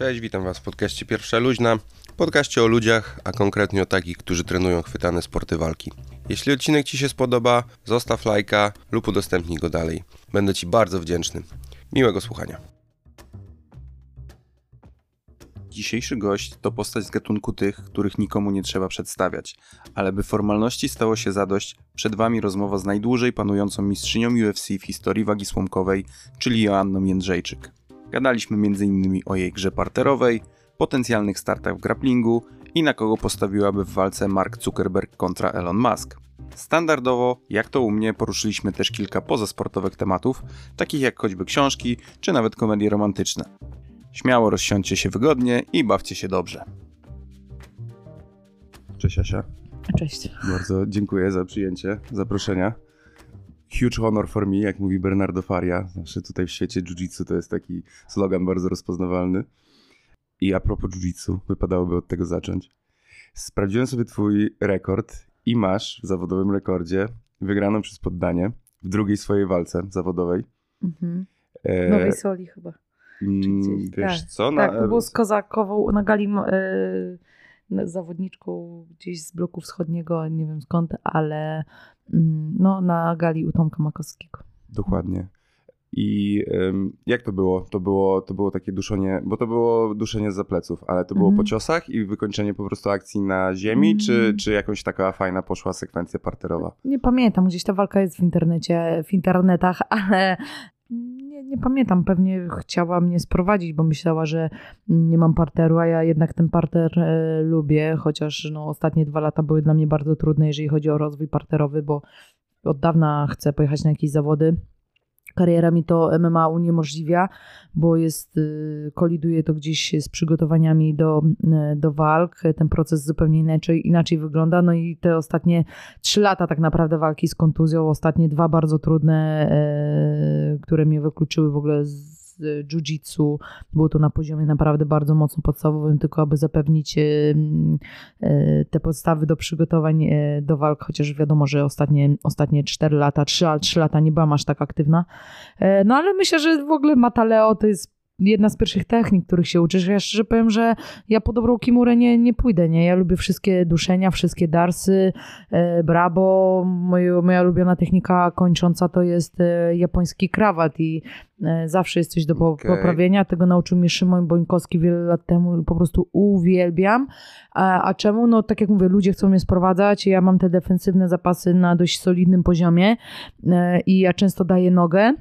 Cześć, witam Was w podcaście Pierwsza Luźna, podcaście o ludziach, a konkretnie o takich, którzy trenują chwytane sporty walki. Jeśli odcinek Ci się spodoba, zostaw lajka lub udostępnij go dalej. Będę Ci bardzo wdzięczny. Miłego słuchania. Dzisiejszy gość to postać z gatunku tych, których nikomu nie trzeba przedstawiać, ale by formalności stało się zadość, przed Wami rozmowa z najdłużej panującą mistrzynią UFC w historii wagi słomkowej, czyli Joanną Jędrzejczyk. Gadaliśmy m.in. o jej grze parterowej, potencjalnych startach w grapplingu i na kogo postawiłaby w walce Mark Zuckerberg kontra Elon Musk. Standardowo, jak to u mnie, poruszyliśmy też kilka pozasportowych tematów, takich jak choćby książki czy nawet komedie romantyczne. Śmiało rozsiądźcie się wygodnie i bawcie się dobrze. Cześć Asia. Cześć. Bardzo dziękuję za przyjęcie zaproszenia. Huge honor for me, jak mówi Bernardo Faria. Zawsze tutaj w świecie jiu-jitsu to jest taki slogan bardzo rozpoznawalny. I a propos jiu-jitsu, wypadałoby od tego zacząć. Sprawdziłem sobie twój rekord i masz w zawodowym rekordzie wygraną przez poddanie w drugiej swojej walce zawodowej. Mhm. E, Nowej Soli chyba. mm, wiesz tak. co? Tak, to było z Kozakową na gali yy, zawodniczką gdzieś z bloku wschodniego, nie wiem skąd, ale mm, no, na gali u Tomka Makowskiego. Dokładnie. I jak to było? To było, to było takie duszenie, bo to było duszenie za pleców, ale to było Mhm. po ciosach i wykończenie po prostu akcji na ziemi, czy, Mm. czy jakąś taka fajna poszła sekwencja parterowa? Nie pamiętam, gdzieś ta walka jest w internecie, w internetach, ale nie, pamiętam. Pewnie chciała mnie sprowadzić, bo myślała, że nie mam parteru, a ja jednak ten parter e, lubię, chociaż no, ostatnie dwa lata były dla mnie bardzo trudne, jeżeli chodzi o rozwój parterowy, bo od dawna chcę pojechać na jakieś zawody. Kariera mi to MMA uniemożliwia, bo jest, y, koliduje to gdzieś z przygotowaniami do, y, do walk. Ten proces zupełnie inaczej, inaczej wygląda. No i te ostatnie trzy lata tak naprawdę walki z kontuzją, ostatnie dwa bardzo trudne, e, które mnie wykluczyły w ogóle z jiu-jitsu. Było to na poziomie naprawdę bardzo mocno podstawowym, tylko aby zapewnić e, te podstawy do przygotowań e, do walk, chociaż wiadomo, że ostatnie, ostatnie 4 lata, 3, 3 lata nie byłam aż tak aktywna. E, No ale myślę, że w ogóle Mataleo to jest jedna z pierwszych technik, których się uczysz. Ja szczerze powiem, że ja po dobrą kimurę nie, nie pójdę, nie? Ja lubię wszystkie duszenia, wszystkie darsy, e, brabo. Moje, moja ulubiona technika kończąca to jest e, japoński krawat i e, zawsze jest coś do po, Okej. poprawienia. Tego nauczył mnie Szymon Bońkowski wiele lat temu i po prostu uwielbiam. A, a czemu? No tak jak mówię, ludzie chcą mnie sprowadzać, ja mam te defensywne zapasy na dość solidnym poziomie e, i ja często daję nogę.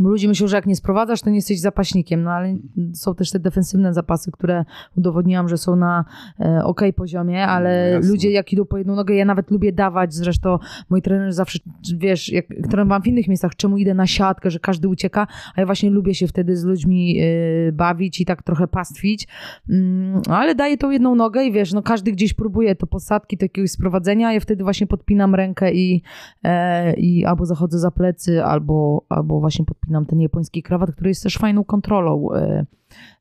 Bo ludzie myślą, że jak nie sprowadzasz, to nie jesteś zapaśnikiem, no ale są też te defensywne zapasy, które udowodniłam, że są na e, ok poziomie, ale No jasne. ludzie jak idą po jedną nogę, ja nawet lubię dawać, zresztą moi trenerzy zawsze, wiesz, jak trenowałam w innych miejscach, czemu idę na siatkę, że każdy ucieka, a ja właśnie lubię się wtedy z ludźmi e, bawić i tak trochę pastwić, mm, ale daję tą jedną nogę i wiesz, no każdy gdzieś próbuje to posadki, takiego sprowadzenia, ja wtedy właśnie podpinam rękę i, e, i albo zachodzę za plecy, albo, albo właśnie podpinam ten japoński krawat, który jest też fajną kontrolą, e,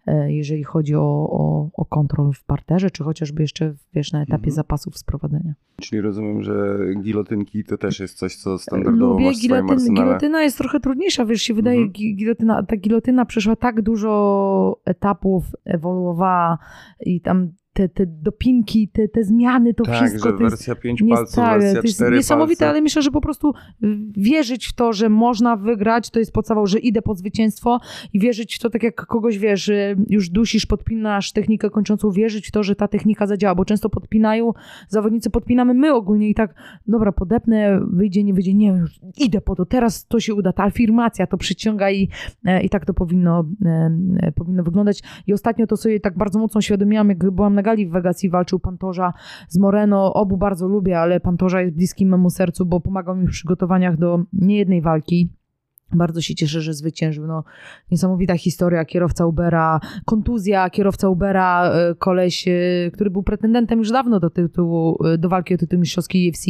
e, jeżeli chodzi o, o, o kontrolę w parterze, czy chociażby jeszcze wiesz, na etapie Mhm. zapasów sprowadzenia. Czyli rozumiem, że gilotynki to też jest coś, co standardowo Lubię masz gilotyn, gilotyna jest trochę trudniejsza, wiesz, się wydaje, Mhm. gi- gilotyna, ta gilotyna przeszła tak dużo etapów, ewoluowała i tam te, te dopinki, te, te zmiany, to tak, wszystko że to wersja 5 Nie- palców, wersja to jest 4 niesamowite, palce. ale myślę, że po prostu y, wierzyć w to, że można wygrać, to jest podstawą, że idę po zwycięstwo i wierzyć w to, tak jak kogoś wiesz, że już dusisz, podpinasz technikę kończącą, wierzyć w to, że ta technika zadziała, bo często podpinają, zawodnicy podpinamy my ogólnie i tak, dobra, podepnę, wyjdzie, nie wyjdzie, nie, już idę po to, teraz to się uda, ta afirmacja to przyciąga i, e, i tak to powinno, e, e, powinno wyglądać. I ostatnio to sobie tak bardzo mocno uświadomiłam, jak byłam na gali w Vegas i walczył Pantorza z Moreno. Obu bardzo lubię, ale Pantorza jest bliski memu sercu, bo pomagał mi w przygotowaniach do niejednej walki. Bardzo się cieszę, że zwyciężył. No, niesamowita historia. Kierowca Ubera, kontuzja kierowca Ubera, e, koleś, e, który był pretendentem już dawno do tytułu, e, do walki o tytuł mistrzowski UFC.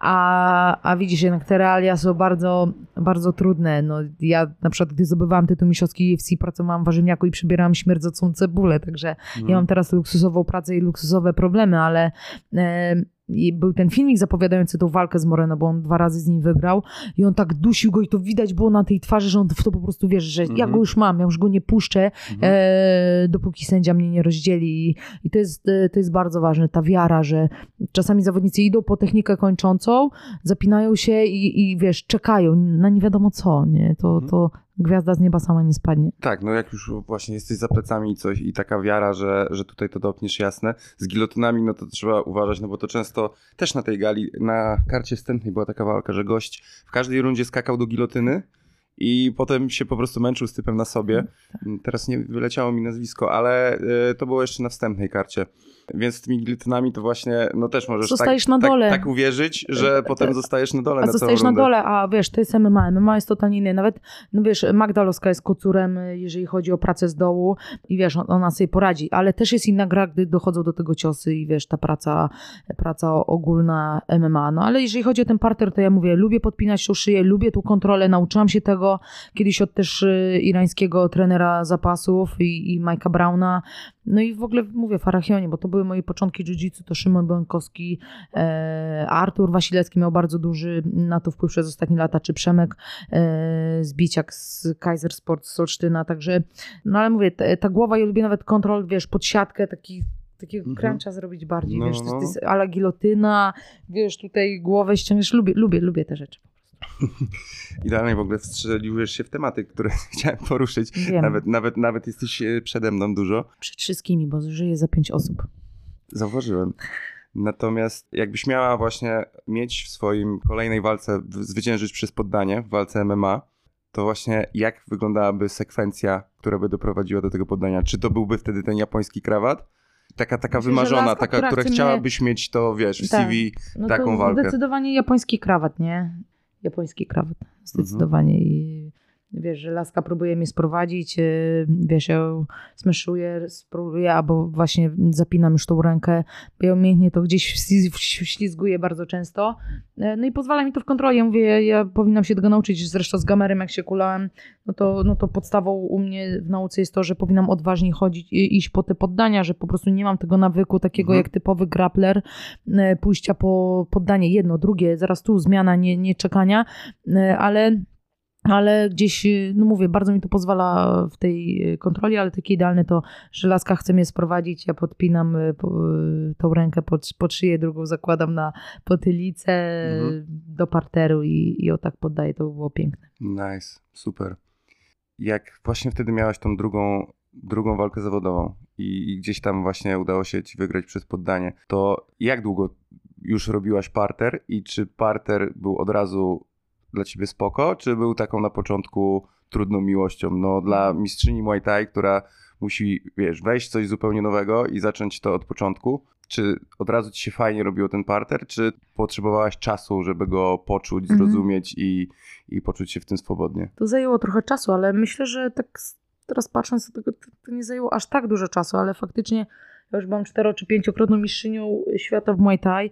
A, a widzisz, jednak te realia są bardzo, bardzo trudne. No, ja na przykład, gdy zdobywałam tytuł mistrzowski UFC, pracowałam w warzywniaku i przybierałam śmierdzącą cebulę, także ja mam teraz luksusową pracę i luksusowe problemy, ale e, i był ten filmik zapowiadający tą walkę z Moreno, bo on dwa razy z nim wygrał i on tak dusił go i to widać było na tej twarzy, że on w to po prostu wierzy, że ja Mhm. go już mam, ja już go nie puszczę, Mhm. e, dopóki sędzia mnie nie rozdzieli. I, i to, jest, e, to jest bardzo ważne, ta wiara, że czasami zawodnicy idą po technikę kończącą, zapinają się i, i wiesz, czekają na nie wiadomo co, nie? To, Mhm. to gwiazda z nieba sama nie spadnie. Tak, no jak już właśnie jesteś za plecami i coś i taka wiara, że, że tutaj to dopniesz jasne. Z gilotynami, no to trzeba uważać, no bo to często też na tej gali, na karcie wstępnej była taka walka, że gość w każdej rundzie skakał do gilotyny i potem się po prostu męczył z typem na sobie. Teraz nie wyleciało mi nazwisko, ale y, to było jeszcze na wstępnej karcie. Więc z tymi gilotynami to właśnie, no też możesz Zostajesz tak, na dole. Tak, tak uwierzyć, że E, potem to- zostajesz na dole A na zostajesz na dole, a wiesz, to jest MMA. MMA jest totalnie inny. Nawet, no wiesz, Magda Loska jest kocurem, y, jeżeli chodzi o pracę z dołu i wiesz, on- ona sobie poradzi, ale też jest inna gra, gdy dochodzą do tego ciosy i wiesz, ta praca, praca ogólna MMA. No ale jeżeli chodzi o ten parter, to ja mówię, lubię podpinać tą szyję, lubię tą kontrolę, nauczyłam się tego kiedyś od też irańskiego trenera zapasów i, i Majka Brauna. No i w ogóle mówię Farachionie, bo to były moje początki jiu-jitsu, to Szymon Bąkowski, e, Artur Wasilecki miał bardzo duży na to wpływ przez ostatnie lata, czy Przemek e, Zbiciak z Kaiser Sport z Solsztyna, także, no ale mówię, ta, ta głowa, ja lubię nawet kontrol, wiesz, pod siatkę, taki takiego Mhm. zrobić bardziej, No, wiesz, to to jest ala gilotyna, wiesz, tutaj głowę ściągniesz, lubię, lubię, lubię te rzeczy. Idealnie w ogóle wstrzeliłeś się w tematy, które chciałem poruszyć. Wiem, Nawet, nawet, nawet jesteś e, przede mną dużo. przed wszystkimi, bo żyję za pięć osób. Zauważyłem. Natomiast jakbyś miała właśnie mieć w swoim kolejnej walce, zwyciężyć przez poddanie w walce MMA, to właśnie jak wyglądałaby sekwencja, która by doprowadziła do tego poddania? Czy to byłby wtedy ten japoński krawat? Taka, taka Myślę, wymarzona, laska, taka, która która chce mnie- chciałabyś mieć to, wiesz, w Tak. CV. No taką to walkę. zdecydowanie japoński krawat, nie? Japoński krawat, zdecydowanie. I wiesz, że laska próbuje mnie sprowadzić, yy, wiesz, ja ją smeszuję, spróbuję, albo właśnie zapinam już tą rękę, bo ja umiejętnie to gdzieś wślizguję bardzo często. Yy, No i pozwala mi to w kontroli. Ja mówię, ja, powinnam się tego nauczyć, zresztą z gamerem jak się kulałem, no to, no to podstawą u mnie w nauce jest to, że powinnam odważniej chodzić i iść po te poddania, że po prostu nie mam tego nawyku takiego Mhm. jak typowy grappler, e, pójścia po poddanie jedno, drugie, zaraz tu zmiana, nie, nie czekania, ale ale gdzieś, e, no mówię, bardzo mi to pozwala w tej e, kontroli, ale takie idealne to, że laska chce mnie sprowadzić, ja podpinam po, e, tą rękę pod, pod szyję, drugą zakładam na potylicę Mhm. do parteru i, i o tak poddaję, to by było piękne. Nice, super. Jak właśnie wtedy miałaś tą drugą, drugą walkę zawodową i, i gdzieś tam właśnie udało się ci wygrać przez poddanie, to jak długo już robiłaś parter i czy parter był od razu dla ciebie spoko, czy był taką na początku trudną miłością? No dla mistrzyni Muay Thai, która musi, wiesz, wejść w coś zupełnie nowego i zacząć to od początku. Czy od razu ci się fajnie robiło ten parter, czy potrzebowałaś czasu, żeby go poczuć, Mhm. zrozumieć i, i poczuć się w tym swobodnie? To zajęło trochę czasu, ale myślę, że tak teraz patrząc na tego, to, to nie zajęło aż tak dużo czasu, ale faktycznie ja już byłam cztero czy pięciokrotną mistrzynią świata w Muay Thai,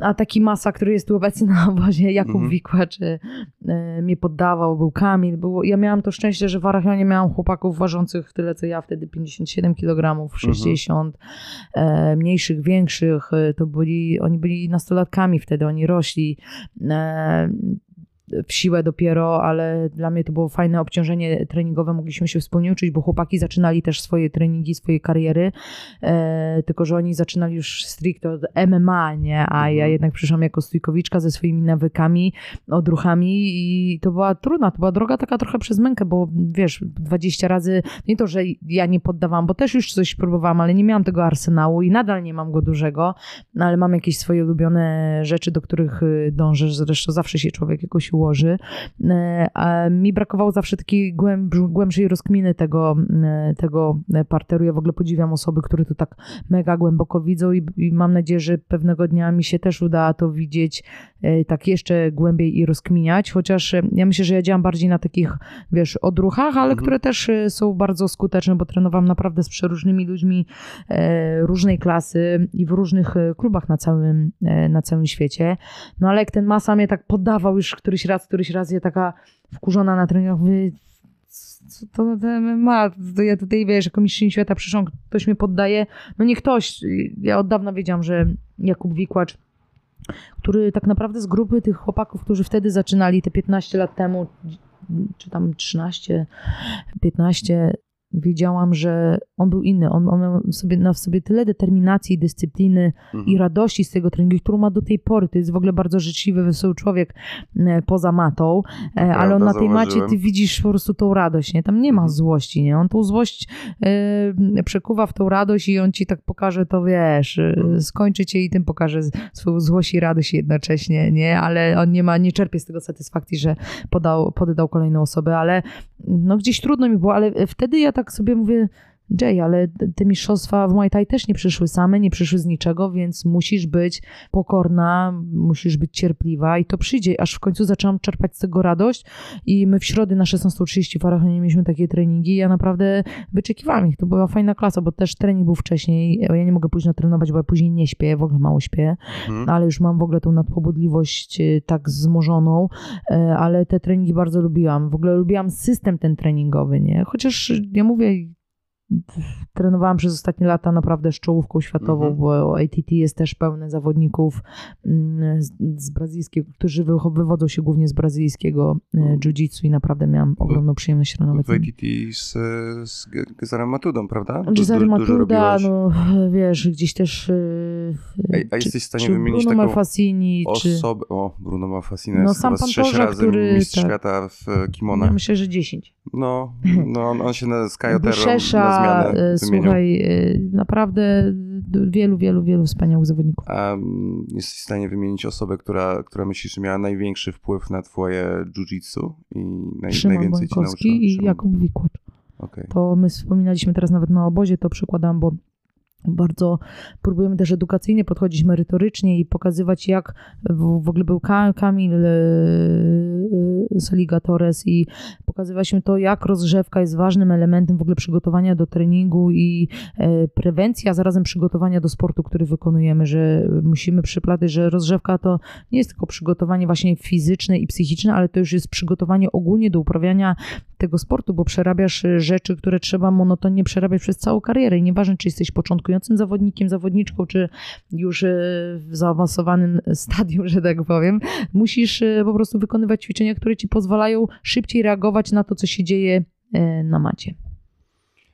a taki masa, który jest tu obecny na obozie, Jakub Mhm. Wikłacz e, mnie poddawał, był Kamil, było, ja miałam to szczęście, że w Arachionie miałam chłopaków ważących tyle co ja, wtedy 57 kg, 60, e, mniejszych, większych, e, to byli, oni byli nastolatkami wtedy, oni rośli, e, w siłę dopiero, ale dla mnie to było fajne obciążenie treningowe, mogliśmy się wspólnie uczyć, bo chłopaki zaczynali też swoje treningi, swoje kariery, e, tylko że oni zaczynali już stricte od MMA, nie? A Mhm. ja jednak przyszłam jako stójkowiczka ze swoimi nawykami, odruchami i to była trudna, to była droga taka trochę przez mękę, bo wiesz, 20 razy, nie to, że ja nie poddawałam, bo też już coś próbowałam, ale nie miałam tego arsenału i nadal nie mam go dużego, no ale mam jakieś swoje ulubione rzeczy, do których y, dążę, zresztą zawsze się człowiek jakoś ułoży. E, A mi brakowało zawsze takiej głęb- głębszej rozkminy tego, e, tego parteru. Ja w ogóle podziwiam osoby, które to tak mega głęboko widzą i, i mam nadzieję, że pewnego dnia mi się też uda to widzieć tak jeszcze głębiej i rozkminiać, chociaż e, ja myślę, że ja działam bardziej na takich, wiesz, odruchach, ale Mhm. które też e, są bardzo skuteczne, bo trenowałam naprawdę z przeróżnymi ludźmi e, różnej klasy i w różnych e, klubach na całym, e, na całym świecie. No ale jak ten masa mnie tak poddawał już któryś raz, któryś raz, ja taka wkurzona na treningach, mówię, co to za MMA, to ja tutaj, wiesz, jako mistrzyni świata przyszłam, ktoś mnie poddaje, no nie ktoś, ja od dawna wiedziałam, że Jakub Wikłacz który tak naprawdę z grupy tych chłopaków, którzy wtedy zaczynali te 15 lat temu, czy tam 13, 15, wiedziałam, że on był inny. On, on miał sobie, na w sobie tyle determinacji, dyscypliny Mhm. i radości z tego treningu, którą ma do tej pory. To jest w ogóle bardzo życzliwy, wesoły człowiek e, poza matą, e, ale on na tej macie ty widzisz po prostu tą radość, nie? Tam nie ma Mhm. złości, nie? On tą złość e, przekuwa w tą radość i on ci tak pokaże to, wiesz, Mhm. skończy cię i tym pokaże swoją złość i radość jednocześnie, nie? Ale on nie ma, nie czerpie z tego satysfakcji, że podał, poddał kolejną osobę, ale no gdzieś trudno mi było, ale wtedy ja tak sobie mówię, Jay, ale te mistrzostwa w Muay Thai też nie przyszły same, nie przyszły z niczego, więc musisz być pokorna, musisz być cierpliwa i to przyjdzie. Aż w końcu zaczęłam czerpać z tego radość i my w środę na 16.30 w Arachonie mieliśmy takie treningi ja naprawdę wyczekiwałam ich. To była fajna klasa, bo też trening był wcześniej. Ja nie mogę późno trenować, bo ja później nie śpię, w ogóle mało śpię Mhm. ale już mam w ogóle tą nadpobudliwość e, tak wzmożoną, e, ale te treningi bardzo lubiłam. W ogóle lubiłam system ten treningowy, nie? Chociaż ja mówię, trenowałam przez ostatnie lata naprawdę z czołówką światową, Mhm. bo ATT jest też pełne zawodników mm, z, z brazylijskiego, którzy wywodzą się głównie z brazylijskiego e, Mhm. jiu-jitsu i naprawdę miałam ogromną przyjemność trenować. W ATT z, z Gezarem Matudą, prawda? Cezary Matuda, no wiesz, gdzieś też e, A, a jesteś w stanie wymienić Bruno taką Malfasini, czy... osobę... O, Bruno Malfasine No, jest sam pan sześć razy który- mistrz tak. świata w e, Ja kimonach. myślę, że 10. No, no on, się na Buszesza, zmianę e, wymienił. słuchaj, e, naprawdę wielu, wielu, wielu wspaniałych zawodników. A jesteś w stanie wymienić osobę, która, która myślisz, że miała największy wpływ na twoje jiu-jitsu i naj, Szymon najwięcej ci nauczyła? Bońkowski i Szymon. Jakub Wikłacz. Okej. To my wspominaliśmy teraz nawet na obozie, to przykładam, bo bardzo próbujemy też edukacyjnie podchodzić merytorycznie i pokazywać, jak w, ogóle był Ka- Kamil Saliga Torres i pokazywaliśmy to, jak rozgrzewka jest ważnym elementem w ogóle przygotowania do treningu i e, prewencji, a zarazem przygotowania do sportu, który wykonujemy, że musimy przyplatać, że rozgrzewka to nie jest tylko przygotowanie właśnie fizyczne i psychiczne, ale to już jest przygotowanie ogólnie do uprawiania tego sportu, bo przerabiasz e, rzeczy, które trzeba monotonnie przerabiać przez całą karierę i nieważne, czy jesteś początkującym zawodnikiem, zawodniczką, czy już e, w zaawansowanym stadium, że tak powiem, musisz e, po prostu wykonywać ćwiczenia, które ci pozwalają szybciej reagować na to, co się dzieje e, na macie.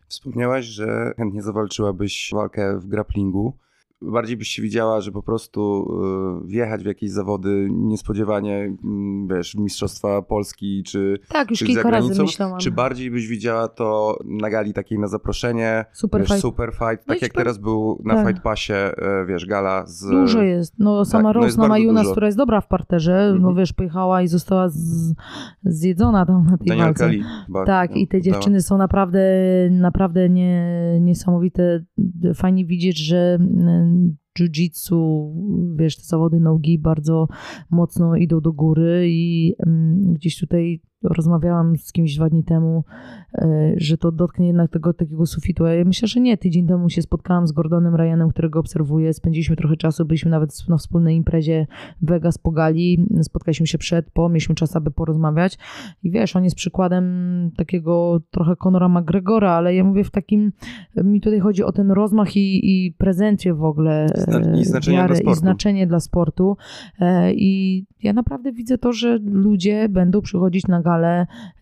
Wspomniałaś, że chętnie zawalczyłabyś walkę w grapplingu. Bardziej byś się widziała, że po prostu y, wjechać w jakieś zawody niespodziewanie, mm, wiesz, Mistrzostwa Polski, czy, Tak, już czy kilka razy myślałam. czy bardziej byś widziała to na gali takiej na zaproszenie, Super wiesz, fight. super fight, No tak jak teraz był na tak. Fight Passie, e, wiesz, gala z... Dużo jest. No sama tak, no Rose jest na bardzo Majunas, dużo. która jest dobra w parterze, no Mhm. wiesz, pojechała i została z, zjedzona tam na tej Daniel walce. Chyba Tak, i te dała. dziewczyny są naprawdę, naprawdę nie, niesamowite. Fajnie widzieć, że mm, jiu-jitsu, wiesz, te zawody nogi bardzo mocno idą do góry i mm, gdzieś tutaj rozmawiałam z kimś dwa dni temu, e, że to dotknie jednak tego takiego sufitu. Ja myślę, że nie. Tydzień temu się spotkałam z Gordonem Ryanem, którego obserwuję. Spędziliśmy trochę czasu, byliśmy nawet na wspólnej imprezie Vegas po gali. Spotkaliśmy się przed, po, mieliśmy czas, aby porozmawiać. I wiesz, on jest przykładem takiego trochę Conora McGregora, ale ja mówię w takim, mi tutaj chodzi o ten rozmach i, i prezencję w ogóle. I e, znaczenie wiarę dla I sportu. znaczenie dla sportu. I ja naprawdę widzę to, że ludzie będą przychodzić na galę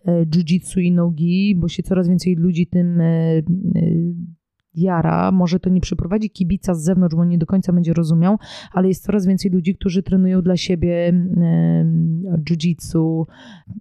e, jiu-jitsu i nogi, bo się coraz więcej ludzi tym jara. Może to nie przyprowadzi kibica z zewnątrz, bo nie do końca będzie rozumiał, ale jest coraz więcej ludzi, którzy trenują dla siebie jiu-jitsu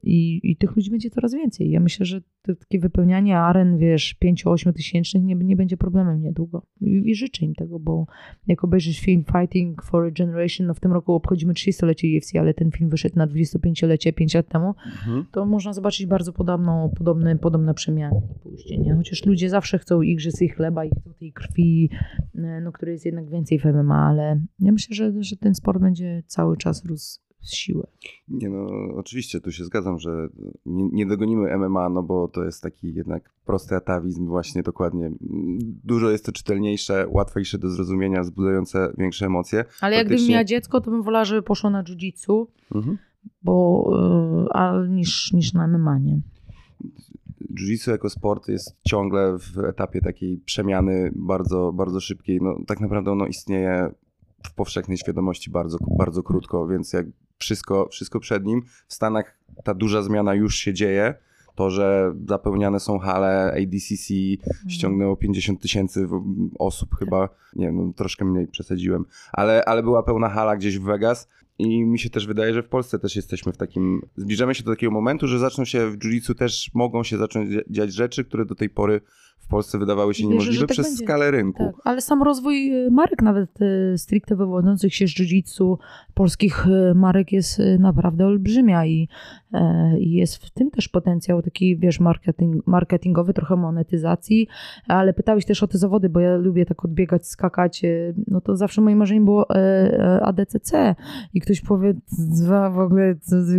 i, i tych ludzi będzie coraz więcej. Ja myślę, że to takie wypełnianie aren, wiesz, 5-8 tysięcznych nie, nie będzie problemem niedługo. I, I życzę im tego, bo jak obejrzysz film Fighting for a Generation, no w tym roku obchodzimy 30-lecie UFC, ale ten film wyszedł na 25-lecie 5 lat temu, Mhm. to można zobaczyć bardzo podobną, podobne, podobne przemiany pójście, nie? Chociaż ludzie zawsze chcą igrzysk i chleba i chcą tej krwi, no, której jest jednak więcej w MMA, ale ja myślę, że, że ten sport będzie cały czas rósł z siłę. Nie no, oczywiście, tu się zgadzam, że nie, nie dogonimy MMA, no bo to jest taki jednak prosty atawizm, właśnie dokładnie. Dużo jest to czytelniejsze, łatwiejsze do zrozumienia, wzbudzające większe emocje. Ale jak gdybym miała dziecko, to bym wolała, żeby poszło na jiu-jitsu, Mhm. bo, e, a, niż, niż na MMA, nie? Jiu-jitsu jako sport jest ciągle w etapie takiej przemiany bardzo, bardzo szybkiej. No, tak naprawdę ono istnieje w powszechnej świadomości bardzo, bardzo krótko, więc jak wszystko, wszystko przed nim. W Stanach ta duża zmiana już się dzieje. To, że zapełniane są hale, ADCC ściągnęło 50 tysięcy osób chyba, nie no, troszkę mniej przesadziłem, ale, ale była pełna hala gdzieś w Vegas i mi się też wydaje, że w Polsce też jesteśmy w takim, zbliżamy się do takiego momentu, że zaczną się w jiu-jitsu też mogą się zacząć dzia- dziać rzeczy, które do tej pory w Polsce wydawały się Wierzę, niemożliwe tak przez będzie. skalę rynku. Tak, ale sam rozwój y, marek, nawet y, stricte wywodzących się z jiu-jitsu, polskich y, marek jest naprawdę olbrzymia i, e, i jest w tym też potencjał taki, wiesz, marketing, marketingowy, trochę monetyzacji, ale pytałeś też o te zawody, bo ja lubię tak odbiegać, skakać, no to zawsze moim marzeniem było e, e, ADCC i ktoś powie, "Zwa, w ogóle,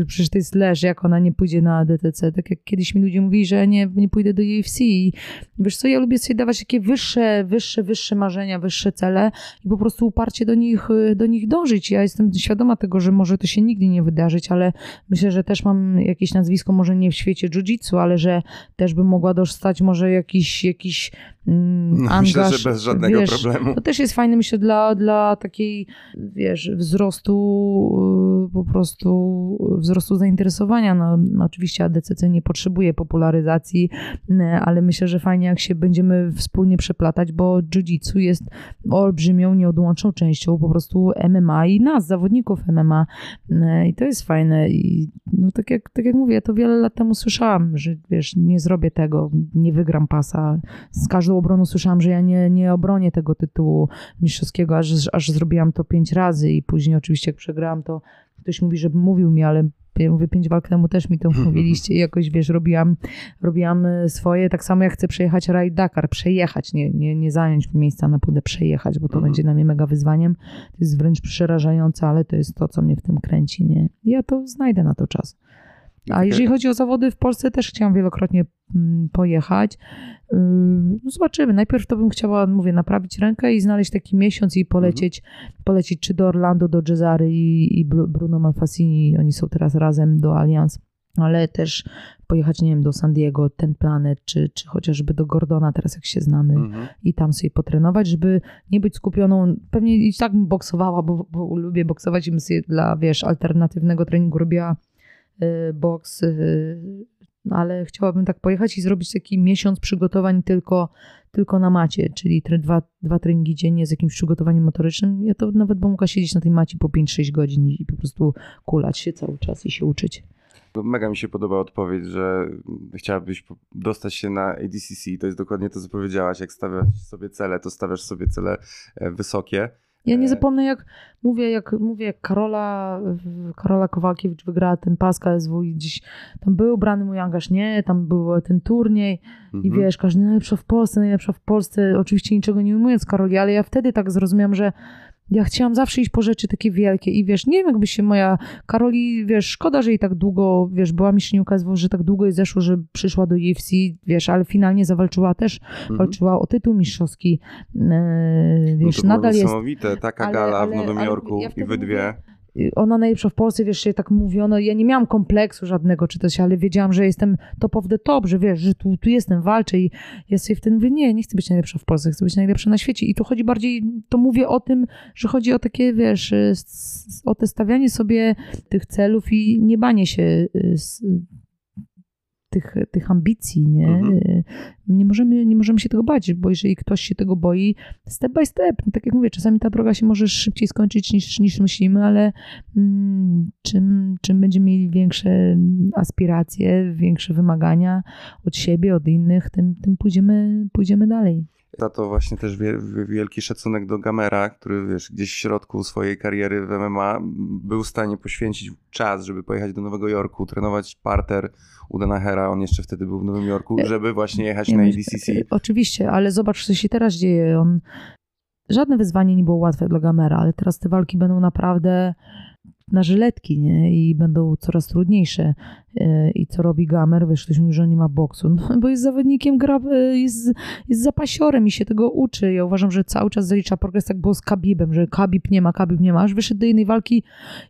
przecież to jest leż, jak ona nie pójdzie na ADCC, tak jak kiedyś mi ludzie mówili, że nie, nie pójdę do UFC i Wiesz co, ja lubię sobie dawać takie wyższe, wyższe, wyższe marzenia, wyższe cele i po prostu uparcie do nich, y, do nich dążyć. Ja jestem świadoma tego, że może to się nigdy nie wydarzyć, ale myślę, że też mam jakieś nazwisko, może nie w świecie jiu-jitsu, ale że też bym mogła dostać może jakiś, jakiś mm, No, angaż. myślę, że bez żadnego wiesz, problemu. To też jest fajne, myślę, dla, dla takiej, wiesz, wzrostu, y, po prostu wzrostu zainteresowania. No, no oczywiście ADCC nie potrzebuje popularyzacji, y, ale myślę, że fajnie jak się będziemy wspólnie przeplatać, bo jiu-jitsu jest olbrzymią, nieodłączną częścią po prostu MMA i nas, zawodników MMA. Y, I to jest fajne. I no, tak, jak, tak jak mówię, ja to wiele lat temu słyszałam, że wiesz, nie zrobię tego, nie wygram pasa. Z każdą obroną słyszałam, że ja nie, nie obronię tego tytułu mistrzowskiego, aż, aż zrobiłam to pięć razy i później oczywiście jak przegrałam, to ktoś mówi, żeby mówił mi, ale ja mówię, pięć walk temu też mi to mówiliście i jakoś, wiesz, robiłam, robiłam e, swoje, tak samo jak chcę przejechać Raid Dakar, przejechać, nie, nie, nie zająć miejsca na przejechać, bo to Mhm. będzie dla mnie mega wyzwaniem. To jest wręcz przerażające, ale to jest to, co mnie w tym kręci, nie? Ja to znajdę na to czas. A jeżeli chodzi o zawody w Polsce, też chciałam wielokrotnie mm, pojechać. Ym, No zobaczymy. Najpierw to bym chciała, mówię, naprawić rękę i znaleźć taki miesiąc i polecieć, polecieć czy do Orlando, do Cesary i, i Bru- Bruno Malfasini. Oni są teraz razem do Allianz. Ale też pojechać, nie wiem, do San Diego, ten planet, czy, czy chociażby do Gordona, teraz jak się znamy, Mhm. i tam sobie potrenować, żeby nie być skupioną. Pewnie i tak bym boksowała, bo, bo lubię boksować i bym sobie dla, wiesz, alternatywnego treningu robiła boks, y, ale chciałabym tak pojechać i zrobić taki miesiąc przygotowań tylko, tylko na macie, czyli tre, dwa, dwa treningi dziennie z jakimś przygotowaniem motorycznym. Ja to nawet bym mogła siedzieć na tej macie po 5-6 godzin i po prostu kulać się cały czas i się uczyć. No, Mega mi się podoba odpowiedź, że chciałabyś dostać się na ADCC. To jest dokładnie to, co powiedziałaś. Jak stawiasz sobie cele, to stawiasz sobie cele e, wysokie. Ja nie E, zapomnę, jak mówię, jak mówię, jak Karola, Karola Kowalkiewicz wygrała ten pas KSW i gdzieś tam był brany mój angaż, nie, tam był ten turniej i Mhm. wiesz, każdy najlepsza w Polsce, najlepsza w Polsce, oczywiście niczego nie ujmując Karoli, ale ja wtedy tak zrozumiałam, że ja chciałam zawsze iść po rzeczy takie wielkie i wiesz, nie wiem jakby się moja Karoli, wiesz, szkoda, że jej tak długo, wiesz, była mistrzynią KSW, że tak długo jej zeszło, że przyszła do UFC, wiesz, ale finalnie zawalczyła też, Mhm. walczyła o tytuł mistrzowski, e, No wiesz, to było nadal jest niesamowite. Taka ale- gala ale- w Nowym Jorku ja i wy dwie. Ona najlepsza w Polsce, wiesz, się tak mówiono, ja nie miałam kompleksu żadnego czy coś, ale wiedziałam, że jestem top of the top, że wiesz, że tu, tu jestem, walczę i ja sobie wtedy mówię, nie, nie chcę być najlepsza w Polsce, chcę być najlepsza na świecie. I tu chodzi bardziej, to mówię o tym, że chodzi o takie, wiesz, s- o te stawianie sobie tych celów i nie banie się s- tych, tych ambicji, nie? Mhm. Nie możemy, nie możemy się tego bać, bo jeżeli ktoś się tego boi, step by step, no tak jak mówię, czasami ta droga się może szybciej skończyć niż, niż myślimy, ale mm, czym, czym będziemy mieli większe aspiracje, większe wymagania od siebie, od innych, tym, tym pójdziemy, pójdziemy dalej. Za to właśnie też wie, wie- wielki szacunek do Gamera, który wiesz, gdzieś w środku swojej kariery w MMA był w stanie poświęcić czas, żeby pojechać do Nowego Jorku, trenować parter u Danahera, on jeszcze wtedy był w Nowym Jorku, żeby właśnie jechać Nie na ADCC. e, Oczywiście, ale zobacz, co się teraz dzieje. On... Żadne wyzwanie nie było łatwe dla Gamera, ale teraz te walki będą naprawdę na żyletki, nie? I będą coraz trudniejsze. E, I co robi Gamer? Wiesz, ktoś mówi, że nie ma boksu. No, bo jest zawodnikiem, gra, e, jest, jest zapasiorem i się tego uczy. Ja uważam, że cały czas zalicza progres, tak było z Kabibem, że Kabib nie ma, Kabib nie ma. Aż wyszedł do jednej walki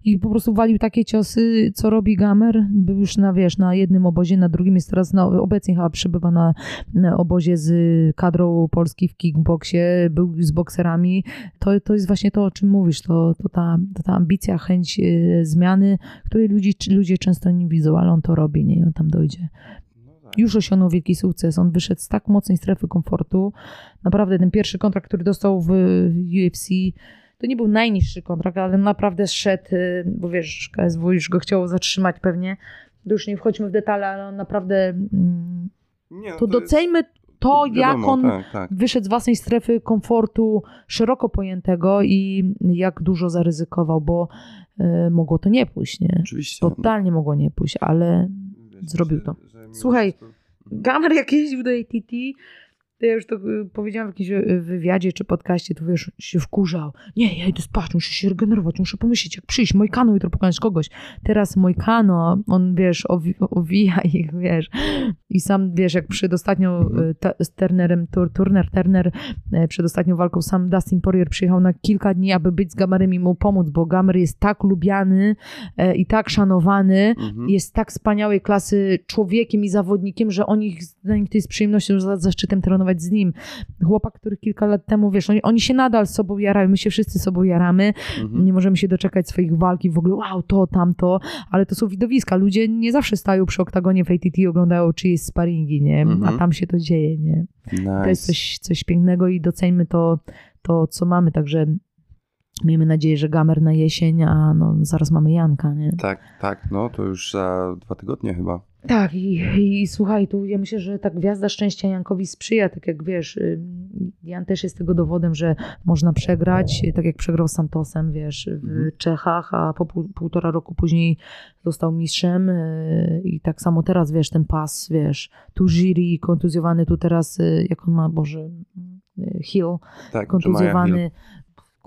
i po prostu walił takie ciosy, co robi Gamer. Był już na, wiesz, na jednym obozie, na drugim jest teraz, no, obecnie chyba przebywa na, na obozie z kadrą Polski w kickboxie, był z bokserami. To, to jest właśnie to, o czym mówisz. To, to, ta, ta ambicja, chęć e, zmiany, której ludzi, ludzie często nie widzą, ale on to robi, nie? On tam dojdzie. Już osiągnął wielki sukces. On wyszedł z tak mocnej strefy komfortu. Naprawdę ten pierwszy kontrakt, który dostał w UFC, to nie był najniższy kontrakt, ale naprawdę szedł, y, bo wiesz, KSW już go chciało zatrzymać pewnie. To już nie wchodźmy w detale, ale on naprawdę... mm, Nie, no To jest- to, jak wiadomo, on Tak, tak. wyszedł z własnej strefy komfortu szeroko pojętego i jak dużo zaryzykował, bo y, mogło to nie pójść, nie? Oczywiście. Totalnie mogło nie pójść, ale Wiesz, zrobił to. że Słuchaj, Gamer jak jeździł do ATT, to ja już to y, powiedziałam w jakimś y, wywiadzie czy podcaście, to wiesz, się wkurzał. Nie, ja idę spać, muszę się regenerować, muszę pomyśleć, jak przyjść, Mojkano jutro pokonać kogoś. Teraz Mojkano, on, wiesz, owi, owija ich, wiesz. I sam, wiesz, jak przed ostatnią Mhm. y, ta, z Turnerem, tur, Turner, Turner, y, przed ostatnią walką sam Dustin Poirier przyjechał na kilka dni, aby być z Gamerem i mu pomóc, bo Gamer jest tak lubiany y, i tak szanowany, Mhm. jest tak wspaniałej klasy człowiekiem i zawodnikiem, że oni, dla nich to jest przyjemnością za zaszczytem trenować z nim. Chłopak, który kilka lat temu, wiesz, oni, oni się nadal sobą jarają, my się wszyscy sobą jaramy, Mhm. nie możemy się doczekać swoich walk i w ogóle wow, to, tamto, ale to są widowiska. Ludzie nie zawsze stają przy oktagonie w ATT i oglądają czyjeś sparingi, nie? Mhm. A tam się to dzieje, nie? Nice. To jest coś, coś pięknego i doceńmy to, to, co mamy, także miejmy nadzieję, że Gamer na jesień, a no, zaraz mamy Janka, nie? Tak, tak, no to już za dwa tygodnie chyba. Tak, i, i słuchaj, tu ja myślę, że ta gwiazda szczęścia Jankowi sprzyja, tak jak wiesz, y, Jan też jest tego dowodem, że można przegrać, y, tak jak przegrał z Santosem, wiesz, w Mhm. Czechach, a po pół, półtora roku później został mistrzem y, i tak samo teraz, wiesz, ten pas, wiesz, tu jury kontuzjowany, tu teraz, jak on ma, Boże, Hill, Tak, kontuzjowany.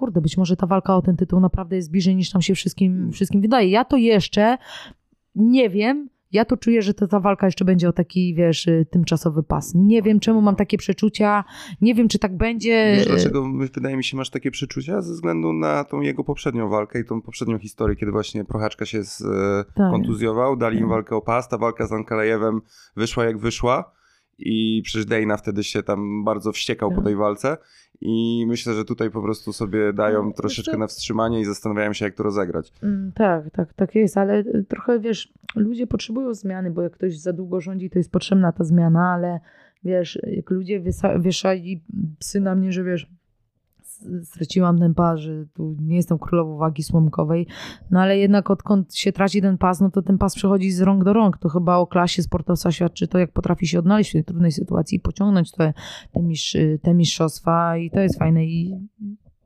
Kurde, być może ta walka o ten tytuł naprawdę jest bliżej niż nam się wszystkim, wszystkim wydaje. Ja to jeszcze nie wiem. Ja to czuję, że to, ta walka jeszcze będzie o taki, wiesz, y, tymczasowy pas. Nie wiem, czemu mam takie przeczucia. Nie wiem, czy tak będzie. Wiesz, dlaczego wydaje mi się masz takie przeczucia? Ze względu na tą jego poprzednią walkę i tą poprzednią historię, kiedy właśnie Prochaczka się z, e, Tak. kontuzjował, dali im Tak. walkę o pas, ta walka z Ankalejewem wyszła jak wyszła i przecież Dana wtedy się tam bardzo wściekał po Tak. tej walce i myślę, że tutaj po prostu sobie dają No, troszeczkę na wstrzymanie i zastanawiają się jak to rozegrać. Mm, Tak, tak, tak jest, ale y, trochę wiesz, ludzie potrzebują zmiany, bo jak ktoś za długo rządzi, to jest potrzebna ta zmiana, ale wiesz, jak ludzie wiesa- wieszali psy na mnie, że wiesz, straciłam ten pas, że tu nie jestem królową wagi słomkowej, no ale jednak odkąd się traci ten pas, no to ten pas przechodzi z rąk do rąk. To chyba o klasie sportowca świadczy to, jak potrafi się odnaleźć w tej trudnej sytuacji i pociągnąć te, te, mistrz, te mistrzostwa i to jest fajne i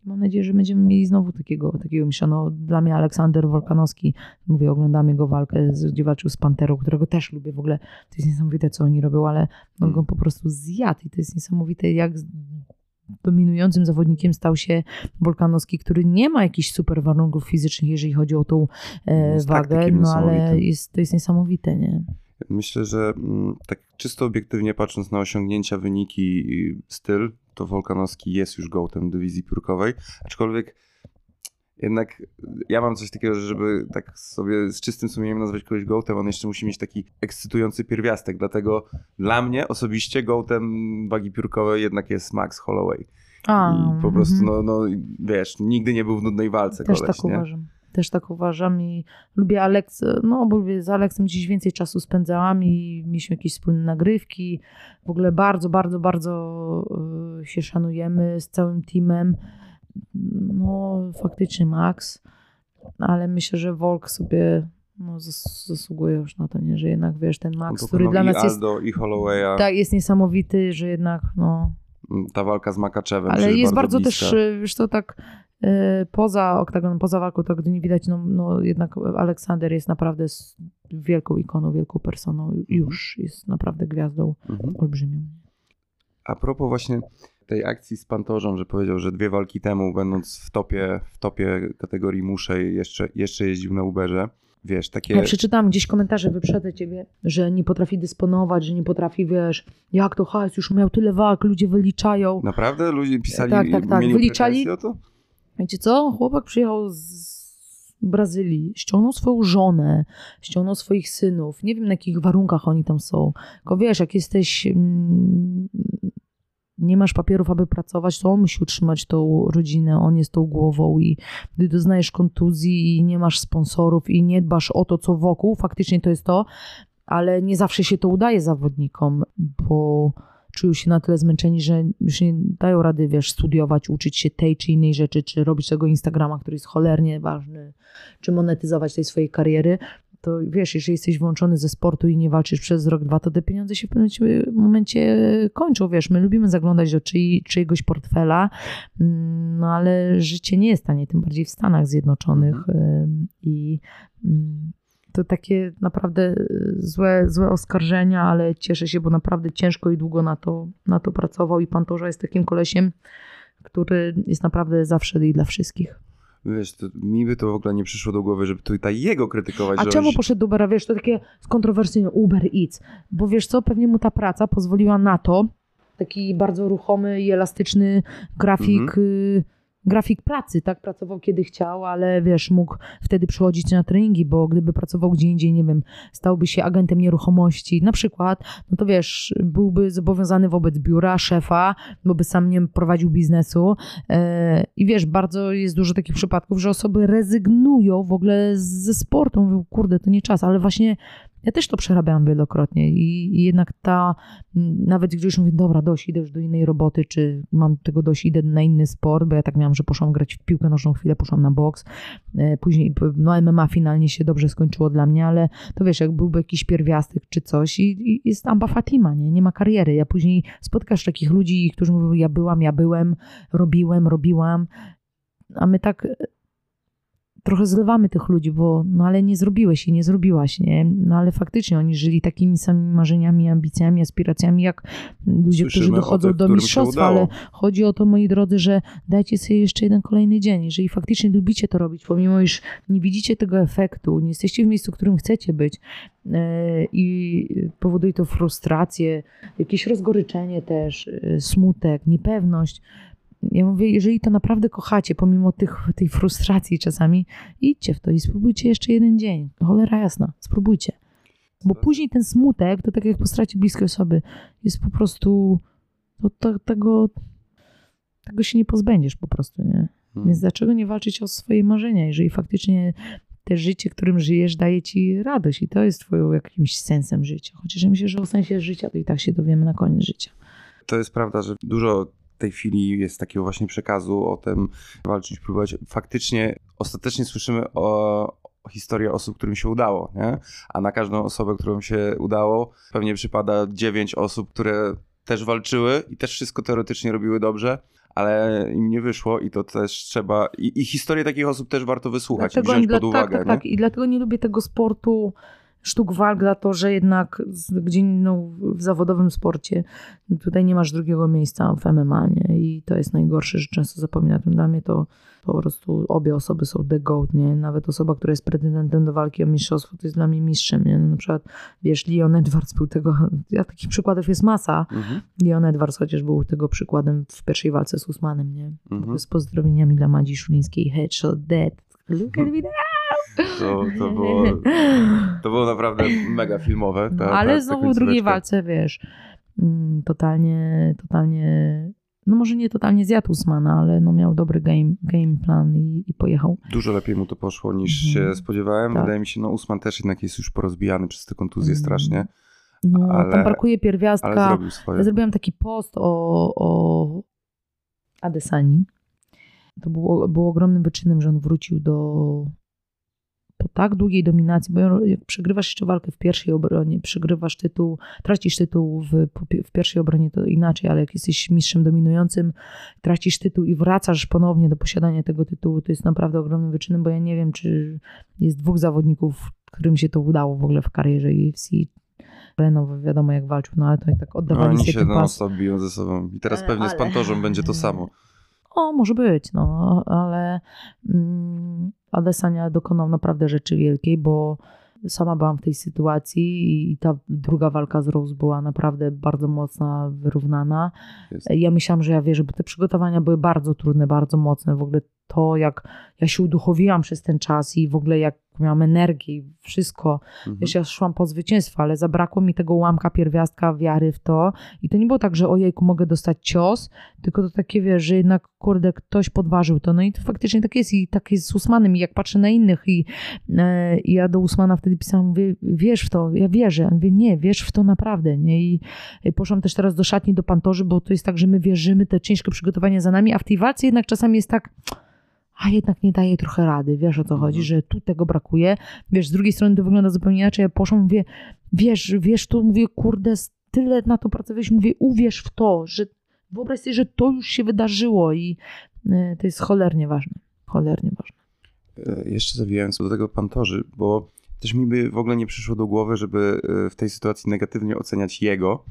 mam nadzieję, że będziemy mieli znowu takiego, takiego mistrza. No, dla mnie Aleksander Wolkanowski, mówię, oglądam jego walkę, gdzie walczył z Panterą, którego też lubię w ogóle. To jest niesamowite, co oni robią, ale on go po prostu zjadł i to jest niesamowite, jak dominującym zawodnikiem stał się Wolkanowski, który nie ma jakichś super warunków fizycznych, jeżeli chodzi o tą e, Jest wagę, no ale jest, to jest niesamowite, nie? Myślę, że mm, tak czysto obiektywnie patrząc na osiągnięcia, wyniki i styl, to Wolkanowski jest już gołtem dywizji piórkowej, aczkolwiek jednak ja mam coś takiego, że żeby tak sobie z czystym sumieniem nazwać kogoś gołtem, on jeszcze musi mieć taki ekscytujący pierwiastek, dlatego dla mnie osobiście gołtem wagi piórkowej jednak jest Max Holloway. A, I po prostu, mhm. no, no wiesz, nigdy nie był w nudnej walce Też koleś, tak nie? uważam. Też tak uważam i lubię Aleks, no bo z Aleksem dziś więcej czasu spędzałam i mieliśmy jakieś wspólne nagrywki. W ogóle bardzo, bardzo, bardzo y, się szanujemy z całym teamem. No faktycznie Max, ale myślę, że Volk sobie no, zas- zasługuje już na to, nie? że jednak wiesz, ten Max, No, który dla i nas jest, Aldo i Hollowaya, tak, jest niesamowity, że jednak no, ta walka z Makaczewem ale jest bardzo, bliska. też, y, wiesz to tak y, poza oktagonem, poza walką, tak gdy nie widać, no, no jednak Aleksander jest naprawdę wielką ikoną, wielką personą, już jest naprawdę gwiazdą Mhm. olbrzymią. A propos właśnie tej akcji z Pantorzą, że powiedział, że dwie walki temu, będąc w topie, w topie kategorii muszę, jeszcze, jeszcze jeździł na Uberze. Wiesz, takie... Ja przeczytałam gdzieś komentarze, wyprzedzę ciebie, że nie potrafi dysponować, że nie potrafi, wiesz, jak to hajs, już miał tyle walk, ludzie wyliczają. Naprawdę? Ludzie pisali, Tak, tak, tak. Wyliczali- o to? Wiecie co? Chłopak przyjechał z Brazylii, ściągnął swoją żonę, ściągnął swoich synów. Nie wiem, na jakich warunkach oni tam są. Tylko wiesz, jak jesteś... Nie masz papierów, aby pracować, to on musi utrzymać tą rodzinę, on jest tą głową i gdy doznajesz kontuzji i nie masz sponsorów i nie dbasz o to, co wokół, faktycznie to jest to, ale nie zawsze się to udaje zawodnikom, bo czują się na tyle zmęczeni, że już nie dają rady, wiesz, studiować, uczyć się tej czy innej rzeczy, czy robić tego Instagrama, który jest cholernie ważny, czy monetyzować tej swojej kariery, to wiesz, jeżeli jesteś wyłączony ze sportu i nie walczysz przez rok, dwa, to te pieniądze się w pewnym momencie- kończą, wiesz, my lubimy zaglądać do czyj, czyjegoś portfela, mm, no ale życie nie jest tanie, tym bardziej w Stanach Zjednoczonych ym, i ym, to takie naprawdę y, złe, złe oskarżenia, ale cieszę się, bo naprawdę ciężko i długo na to, na to pracował i pan Torza jest takim kolesiem, który jest naprawdę zawsze i dla wszystkich. Wiesz, to, mi by to w ogóle nie przyszło do głowy, żeby tutaj jego krytykować. A że czemu poszedł do Ubera? Wiesz, to takie skontrowersyjne Uber Eats. Bo wiesz co, pewnie mu ta praca pozwoliła na to, taki bardzo ruchomy i elastyczny grafik, Mhm. Grafik pracy, tak? Pracował kiedy chciał, ale wiesz, mógł wtedy przychodzić na treningi, bo gdyby pracował gdzie indziej, nie wiem, stałby się agentem nieruchomości na przykład, no to wiesz, byłby zobowiązany wobec biura, szefa, bo by sam nie prowadził biznesu E, I wiesz, bardzo jest dużo takich przypadków, że osoby rezygnują w ogóle ze sportu. Mówią, kurde, to nie czas, ale właśnie ja też to przerabiałam wielokrotnie i, i jednak ta, nawet gdy już mówię, dobra, dość, idę już do innej roboty, czy mam tego dość, idę na inny sport, bo ja tak miałam, że poszłam grać w piłkę nożną chwilę, poszłam na boks, e, później no MMA finalnie się dobrze skończyło dla mnie, ale to wiesz, jak byłby jakiś pierwiastek czy coś i, i jest Amba Fatima, nie? nie ma kariery. Ja później spotkasz takich ludzi, którzy mówią, ja byłam, ja byłem, robiłem, robiłam, a my tak trochę zlewamy tych ludzi, bo no ale nie zrobiłeś i nie zrobiłaś, nie? No ale faktycznie oni żyli takimi samymi marzeniami, ambicjami, aspiracjami, jak ludzie, którzy Słyszymy o dochodzą tych, do mistrzostwa, ale chodzi o to, moi drodzy, że dajcie sobie jeszcze jeden kolejny dzień. Jeżeli faktycznie lubicie to robić, pomimo iż nie widzicie tego efektu, nie jesteście w miejscu, w którym chcecie być e, i powoduje to frustrację, jakieś rozgoryczenie też, e, smutek, niepewność. Ja mówię, jeżeli to naprawdę kochacie, pomimo tych, tej frustracji czasami, idźcie w to i spróbujcie jeszcze jeden dzień. Cholera jasna, spróbujcie. Bo później ten smutek, to tak jak po stracie bliskiej osoby, jest po prostu, to, to, tego, tego się nie pozbędziesz po prostu, nie? Hmm. Więc dlaczego nie walczyć o swoje marzenia, jeżeli faktycznie te życie, którym żyjesz, daje ci radość i to jest twoim jakimś sensem życia. Chociaż ja myślę, że o sensie życia to i tak się dowiemy na koniec życia. To jest prawda, że dużo tej chwili jest takiego właśnie przekazu o tym walczyć, próbować. Faktycznie ostatecznie słyszymy o, historii osób, którym się udało, nie? A na każdą osobę, którą się udało, pewnie przypada dziewięć osób, które też walczyły i też wszystko teoretycznie robiły dobrze, ale im nie wyszło i to też trzeba... I, i historię takich osób też warto wysłuchać i wziąć pod uwagę, tak, tak, nie? tak. I dlatego nie lubię tego sportu sztuk walk, dlatego że jednak gdzie no, w zawodowym sporcie tutaj nie masz drugiego miejsca w MMA, nie? I to jest najgorsze, że często zapomina tym. Dla mnie to po prostu obie osoby są the goat, nie? Nawet osoba, która jest pretendentem do walki o mistrzostwo, to jest dla mnie mistrzem, nie? Na przykład, wiesz, Leon Edwards był tego, ja takich przykładów jest masa. Mhm. Leon Edwards chociaż był tego przykładem w pierwszej walce z Usmanem, nie? Mhm. Z pozdrowieniami dla Madzi Szulińskiej, headshot, dead. Look at me To, to, było, to było naprawdę mega filmowe. Ta, ale ta, znowu w drugiej walce, wiesz, mm, totalnie, totalnie, no może nie totalnie zjadł Usmana, ale no miał dobry game, game plan i, i pojechał. Dużo lepiej mu to poszło niż Mhm. się spodziewałem. Tak. Wydaje mi się, no Usman też jednak jest już porozbijany przez te kontuzje Mhm. strasznie, No, Ale- tam brakuje pierwiastka. Ja zrobiłam taki post o, o Adesani. To było, było ogromnym wyczynem, że on wrócił do po tak długiej dominacji, bo jak przegrywasz jeszcze walkę w pierwszej obronie, przegrywasz tytuł, tracisz tytuł w, w pierwszej obronie, to inaczej, ale jak jesteś mistrzem dominującym, tracisz tytuł i wracasz ponownie do posiadania tego tytułu, to jest naprawdę ogromnym wyczynem, bo ja nie wiem, czy jest dwóch zawodników, którym się to udało w ogóle w karierze UFC, no wiadomo jak walczył, no ale to i tak No, oddawali oni się ten pas. stop biją ze sobą. I teraz E, pewnie z ale- Pantorzem będzie to samo. O, może być, no, ale mm, Adesanya dokonał naprawdę rzeczy wielkiej, bo sama byłam w tej sytuacji i, i ta druga walka z Rose była naprawdę bardzo mocna, wyrównana. Jest. Ja myślałam, że ja wierzę, bo te przygotowania były bardzo trudne, bardzo mocne. W ogóle to, jak ja się uduchowiłam przez ten czas i w ogóle jak miałam energię i wszystko. Mhm. Wiesz, ja szłam po zwycięstwo, ale zabrakło mi tego ułamka pierwiastka wiary w to. I to nie było tak, że ojejku, mogę dostać cios, tylko to takie, wiesz, że jednak, kurde, ktoś podważył to. No i to faktycznie tak jest. I tak jest z Usmanem. I jak patrzę na innych i, e, i ja do Usmana wtedy pisałam, mówię, wierz w to, ja wierzę. On mówi, nie, wierz w to naprawdę, nie? I, i poszłam też teraz do szatni, do Pantorzy, bo to jest tak, że my wierzymy, te ciężkie przygotowania za nami, a w tej walce jednak czasami jest tak a jednak nie daje trochę rady, wiesz o co chodzi, Mhm. że tu tego brakuje. Wiesz, z drugiej strony to wygląda zupełnie inaczej. Ja poszłam, mówię, wiesz, wiesz, to mówię, kurde, tyle na to pracowałeś, mówię, uwierz w to, że wyobraź sobie, że to już się wydarzyło i y, to jest cholernie ważne, cholernie ważne. E, Jeszcze zawijając do tego Pantorzy, bo też mi by w ogóle nie przyszło do głowy, żeby e, w tej sytuacji negatywnie oceniać jego.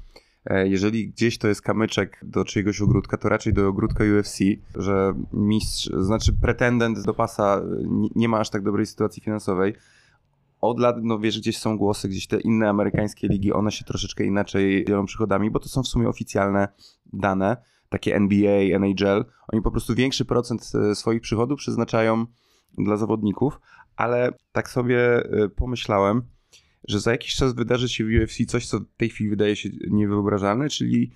E, Jeżeli gdzieś to jest kamyczek do czyjegoś ogródka, to raczej do ogródka UFC, że mistrz, znaczy pretendent do pasa e, nie, ma aż tak dobrej sytuacji finansowej. Od lat, no wiesz, gdzieś są głosy, gdzieś te inne amerykańskie ligi, one się troszeczkę inaczej dzielą przychodami, bo to są w sumie oficjalne dane, takie NBA, NHL. Oni po prostu większy procent e, swoich przychodów przeznaczają dla zawodników, ale tak sobie pomyślałem, że za jakiś czas wydarzy się w UFC coś, co w tej chwili wydaje się niewyobrażalne, czyli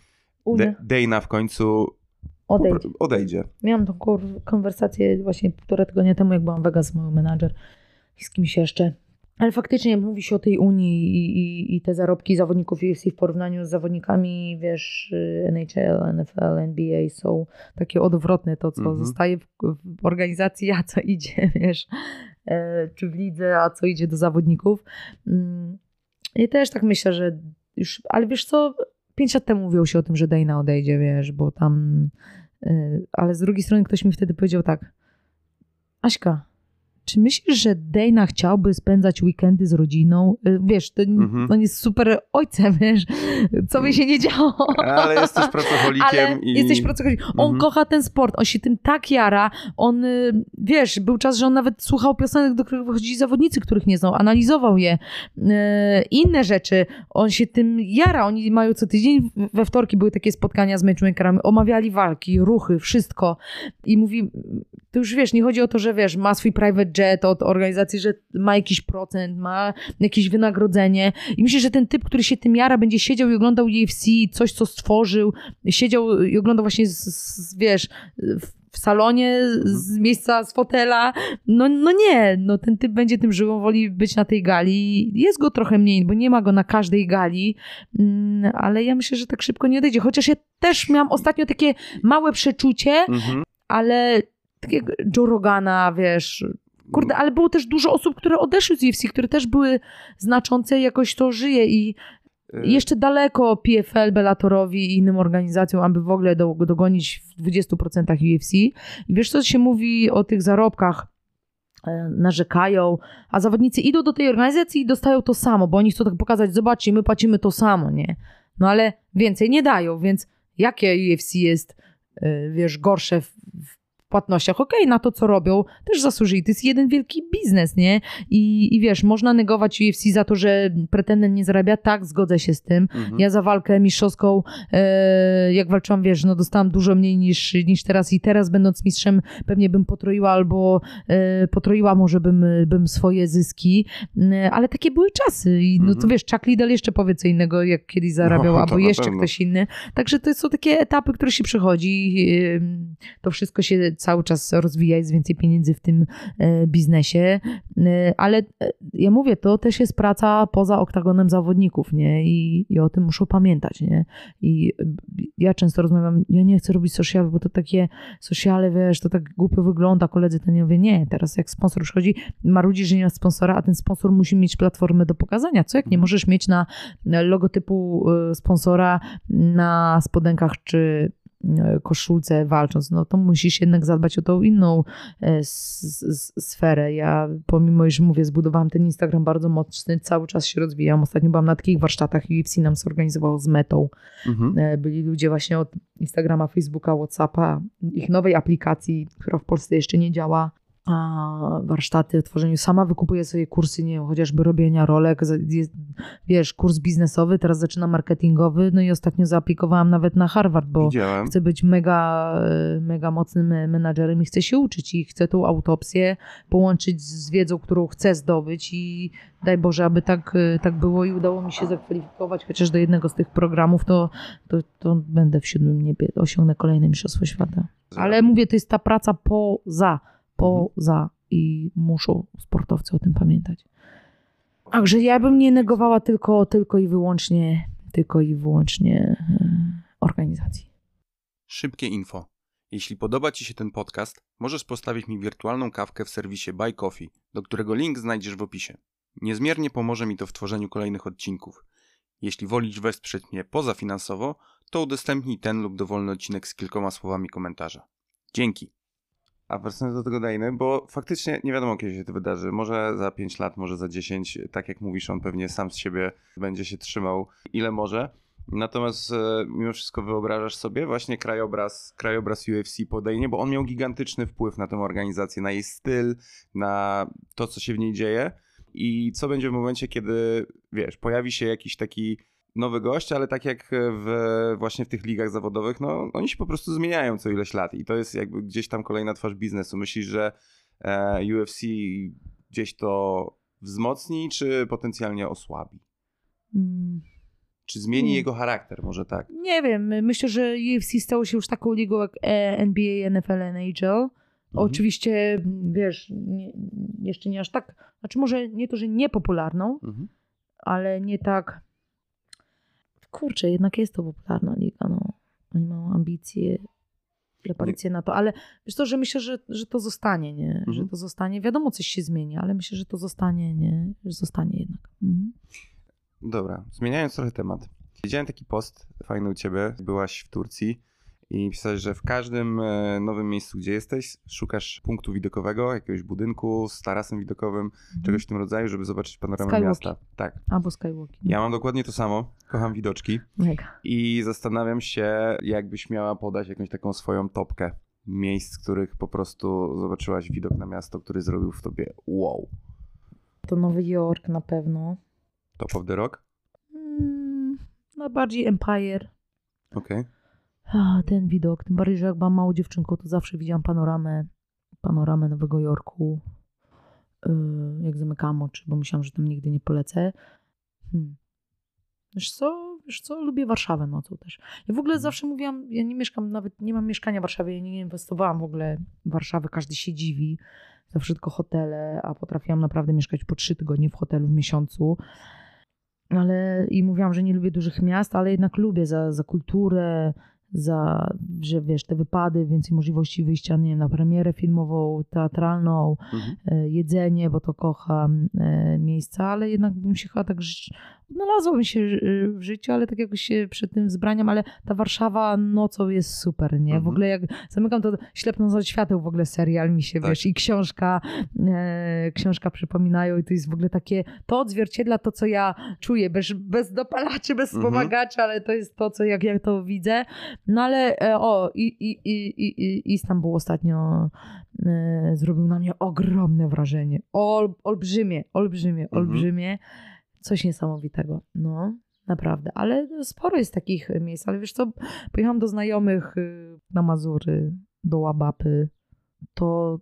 De- Dana w końcu odejdź. odejdzie. Miałam tą konwersację właśnie półtora tygodnia temu, jak byłam w Vegas z moją menadżer i z kimś jeszcze. Ale faktycznie mówi się o tej Unii i, i, i te zarobki zawodników UFC w porównaniu z zawodnikami, wiesz, y, NHL, NFL, NBA są takie odwrotne. To, co Mhm. zostaje w, w organizacji, a co idzie, wiesz, czy w lidze, a co idzie do zawodników. Mm, Ja też tak myślę, że już, ale wiesz co, pięć lat temu mówiło się o tym, że Dana odejdzie, wiesz, bo tam y, ale z drugiej strony ktoś mi wtedy powiedział tak Aśka, czy myślisz, że Dana chciałby spędzać weekendy z rodziną? Y, Wiesz, to, Mhm. on jest super ojcem, wiesz, co by się nie działo. Ale jest też pracocholikiem Ale i... jesteś pracocholikiem. On Mhm. kocha ten sport, on się tym tak jara. On, y, wiesz, był czas, że on nawet słuchał piosenek, do których wychodzili zawodnicy, których nie znał, analizował je. Y, Inne rzeczy. On się tym jara. Oni mają co tydzień, we wtorki były takie spotkania z matchmakerami, omawiali walki, ruchy, wszystko. I mówi, to już wiesz, nie chodzi o to, że wiesz, ma swój private jet od organizacji, że ma jakiś procent, ma jakieś wynagrodzenie. I myślę, że ten typ, który się tym jara, będzie siedział i oglądał UFC, coś, co stworzył, siedział i oglądał właśnie, z, z, wiesz, w, salonie, z miejsca, z fotela. No, no nie, no ten typ będzie tym żył, woli być na tej gali. Jest go trochę mniej, bo nie ma go na każdej gali, Mm, ale ja myślę, że tak szybko nie odejdzie. Chociaż ja też miałam ostatnio takie małe przeczucie, Mhm. ale takiego Joe Rogana, wiesz, kurde, ale było też dużo osób, które odeszły z UFC, które też były znaczące, jakoś to żyje i Y, jeszcze daleko PFL, Bellatorowi i innym organizacjom, aby w ogóle do, dogonić w 20% UFC. I wiesz, co się mówi o tych zarobkach? E, Narzekają, a zawodnicy idą do tej organizacji i dostają to samo, bo oni chcą tak pokazać, zobaczcie, my płacimy to samo, nie? No ale więcej nie dają, więc jakie UFC jest, e, wiesz, gorsze w, w płatnościach? Okej, na to, co robią, też zasłużyli. To jest jeden wielki biznes, nie? I, I wiesz, można negować UFC za to, że pretendent nie zarabia. Tak, zgodzę się z tym. mhm. Ja za walkę mistrzowską, e, jak walczyłam, wiesz, no dostałam dużo mniej niż, niż teraz i teraz będąc mistrzem pewnie bym potroiła albo e, potroiła może bym, bym swoje zyski, E, ale takie były czasy i no to Mhm. wiesz, Chuck Liddell jeszcze powie co innego, jak kiedyś zarabiał, No, albo jeszcze pewno. ktoś inny. Także to są takie etapy, które się przechodzi. e, To wszystko się cały czas rozwija, jest więcej pieniędzy w tym e, biznesie, E, ale e, ja mówię, to też jest praca poza oktagonem zawodników, nie? I, i o tym muszą pamiętać, nie? I ja często rozmawiam, ja nie chcę robić socialów, bo to takie sociale, wiesz, to tak głupio wygląda, koledzy to nie mówię, nie, teraz jak sponsor przychodzi, marudzi, że nie ma sponsora, a ten sponsor musi mieć platformę do pokazania, co jak nie możesz mieć na logotypu sponsora na spodenkach czy koszulce walcząc, no to musisz jednak zadbać o tą inną e, sferę. Ja pomimo, iż mówię, zbudowałam ten Instagram bardzo mocny, cały czas się rozwijam. Ostatnio byłam na takich warsztatach UFC nam zorganizowało z metą. Mhm. E, Byli ludzie właśnie od Instagrama, Facebooka, Whatsappa, ich nowej aplikacji, która w Polsce jeszcze nie działa. Warsztaty w tworzeniu. Sama wykupuję sobie kursy, nie wiem, chociażby robienia rolek, jest, wiesz, kurs biznesowy, teraz zaczynam marketingowy, no i ostatnio zaaplikowałam nawet na Harvard, bo Widziałem. chcę być mega, mega mocnym menadżerem i chcę się uczyć i chcę tą autopsję połączyć z wiedzą, którą chcę zdobyć i daj Boże, aby tak, tak było i udało mi się zakwalifikować chociaż do jednego z tych programów, to, to, to będę w siódmym niebie, osiągnę kolejne mistrzostwo świata. Ale mówię, to jest ta praca poza, poza i muszą sportowcy o tym pamiętać. Także ja bym nie negowała tylko, tylko i wyłącznie, tylko i wyłącznie e, organizacji. Szybkie info. Jeśli podoba Ci się ten podcast, możesz postawić mi wirtualną kawkę w serwisie Buy Coffee, do którego link znajdziesz w opisie. Niezmiernie pomoże mi to w tworzeniu kolejnych odcinków. Jeśli wolisz wesprzeć mnie pozafinansowo, to udostępnij ten lub dowolny odcinek z kilkoma słowami komentarza. Dzięki! A wracając do tego Dajny, bo faktycznie nie wiadomo kiedy się to wydarzy. Może za 5 lat, może za 10. Tak jak mówisz, on pewnie sam z siebie będzie się trzymał ile może. Natomiast e, mimo wszystko wyobrażasz sobie właśnie krajobraz, krajobraz UFC po Dejnie, bo on miał gigantyczny wpływ na tę organizację, na jej styl, na to, co się w niej dzieje. I co będzie w momencie, kiedy, wiesz, pojawi się jakiś taki nowy gość, ale tak jak w, właśnie w tych ligach zawodowych, no oni się po prostu zmieniają co ileś lat i to jest jakby gdzieś tam kolejna twarz biznesu. Myślisz, że e, UFC gdzieś to wzmocni, czy potencjalnie osłabi? Mm, Czy zmieni jego charakter, może tak? Nie wiem, myślę, że UFC stało się już taką ligą jak e, NBA, NFL, NHL. Mhm. Oczywiście, wiesz, nie, jeszcze nie aż tak, znaczy może nie to, że niepopularną, Mhm. ale nie tak. Kurczę, jednak jest to popularna liga. No. Oni mają ambicje, preparacje na to, ale wiesz to, że myślę, że, że to zostanie, nie? Że Mhm. to zostanie. Wiadomo, coś się zmieni, ale myślę, że to zostanie, nie? Że zostanie jednak. Mhm. Dobra, zmieniając trochę temat. Widziałem taki post fajny u ciebie. Byłaś w Turcji i pisałeś, że w każdym e, nowym miejscu, gdzie jesteś, szukasz punktu widokowego, jakiegoś budynku z tarasem widokowym, czegoś w tym rodzaju, żeby zobaczyć panoramę Skywalki. miasta. Tak. Albo Skywalking. Ja mam dokładnie to samo. Kocham widoczki Mega. i zastanawiam się, jakbyś miała podać jakąś taką swoją topkę miejsc, z których po prostu zobaczyłaś widok na miasto, który zrobił w tobie wow. To Nowy Jork na pewno. Top of the rock? Mm, no bardziej Empire. Okej. A, ten widok. Tym bardziej, że jak byłam małą dziewczynką, to zawsze widziałam panoramę, panoramę Nowego Jorku. Yy, jak zamykałam oczy, bo myślałam, że tam nigdy nie polecę. Hmm. Wiesz co? Wiesz co? Lubię Warszawę nocą też. Ja w ogóle zawsze mówiłam, ja nie mieszkam, nawet nie mam mieszkania w Warszawie, ja nie inwestowałam w ogóle w Warszawę, każdy się dziwi. Zawsze tylko hotele, a potrafiłam naprawdę mieszkać po trzy tygodnie w hotelu w miesiącu. Ale i mówiłam, że nie lubię dużych miast, ale jednak lubię za, za kulturę, za, że wiesz, te wypady, więcej możliwości wyjścia, nie wiem, na premierę filmową, teatralną, Mhm. e, jedzenie, bo to kocham, e, miejsca, ale jednak bym się chyba tak, odnalazłabym się e, w życiu, ale tak jakoś się przed tym wzbraniem, ale ta Warszawa nocą jest super, nie? W Mhm. ogóle jak zamykam to Ślepnąc od świateł w ogóle serial mi się, Tak. wiesz, i książka, e, książka przypominają i to jest w ogóle takie, to odzwierciedla to, co ja czuję, bez, bez dopalaczy, bez Mhm. wspomagaczy, ale to jest to, co jak ja to widzę. No ale e, o, i, i, i, i, i Istanbul ostatnio e, zrobił na mnie ogromne wrażenie. Ol, olbrzymie, olbrzymie, Mhm. Coś niesamowitego. No, naprawdę. Ale sporo jest takich miejsc. Ale wiesz co, pojechałam do znajomych y, na Mazury, do Łabapy. To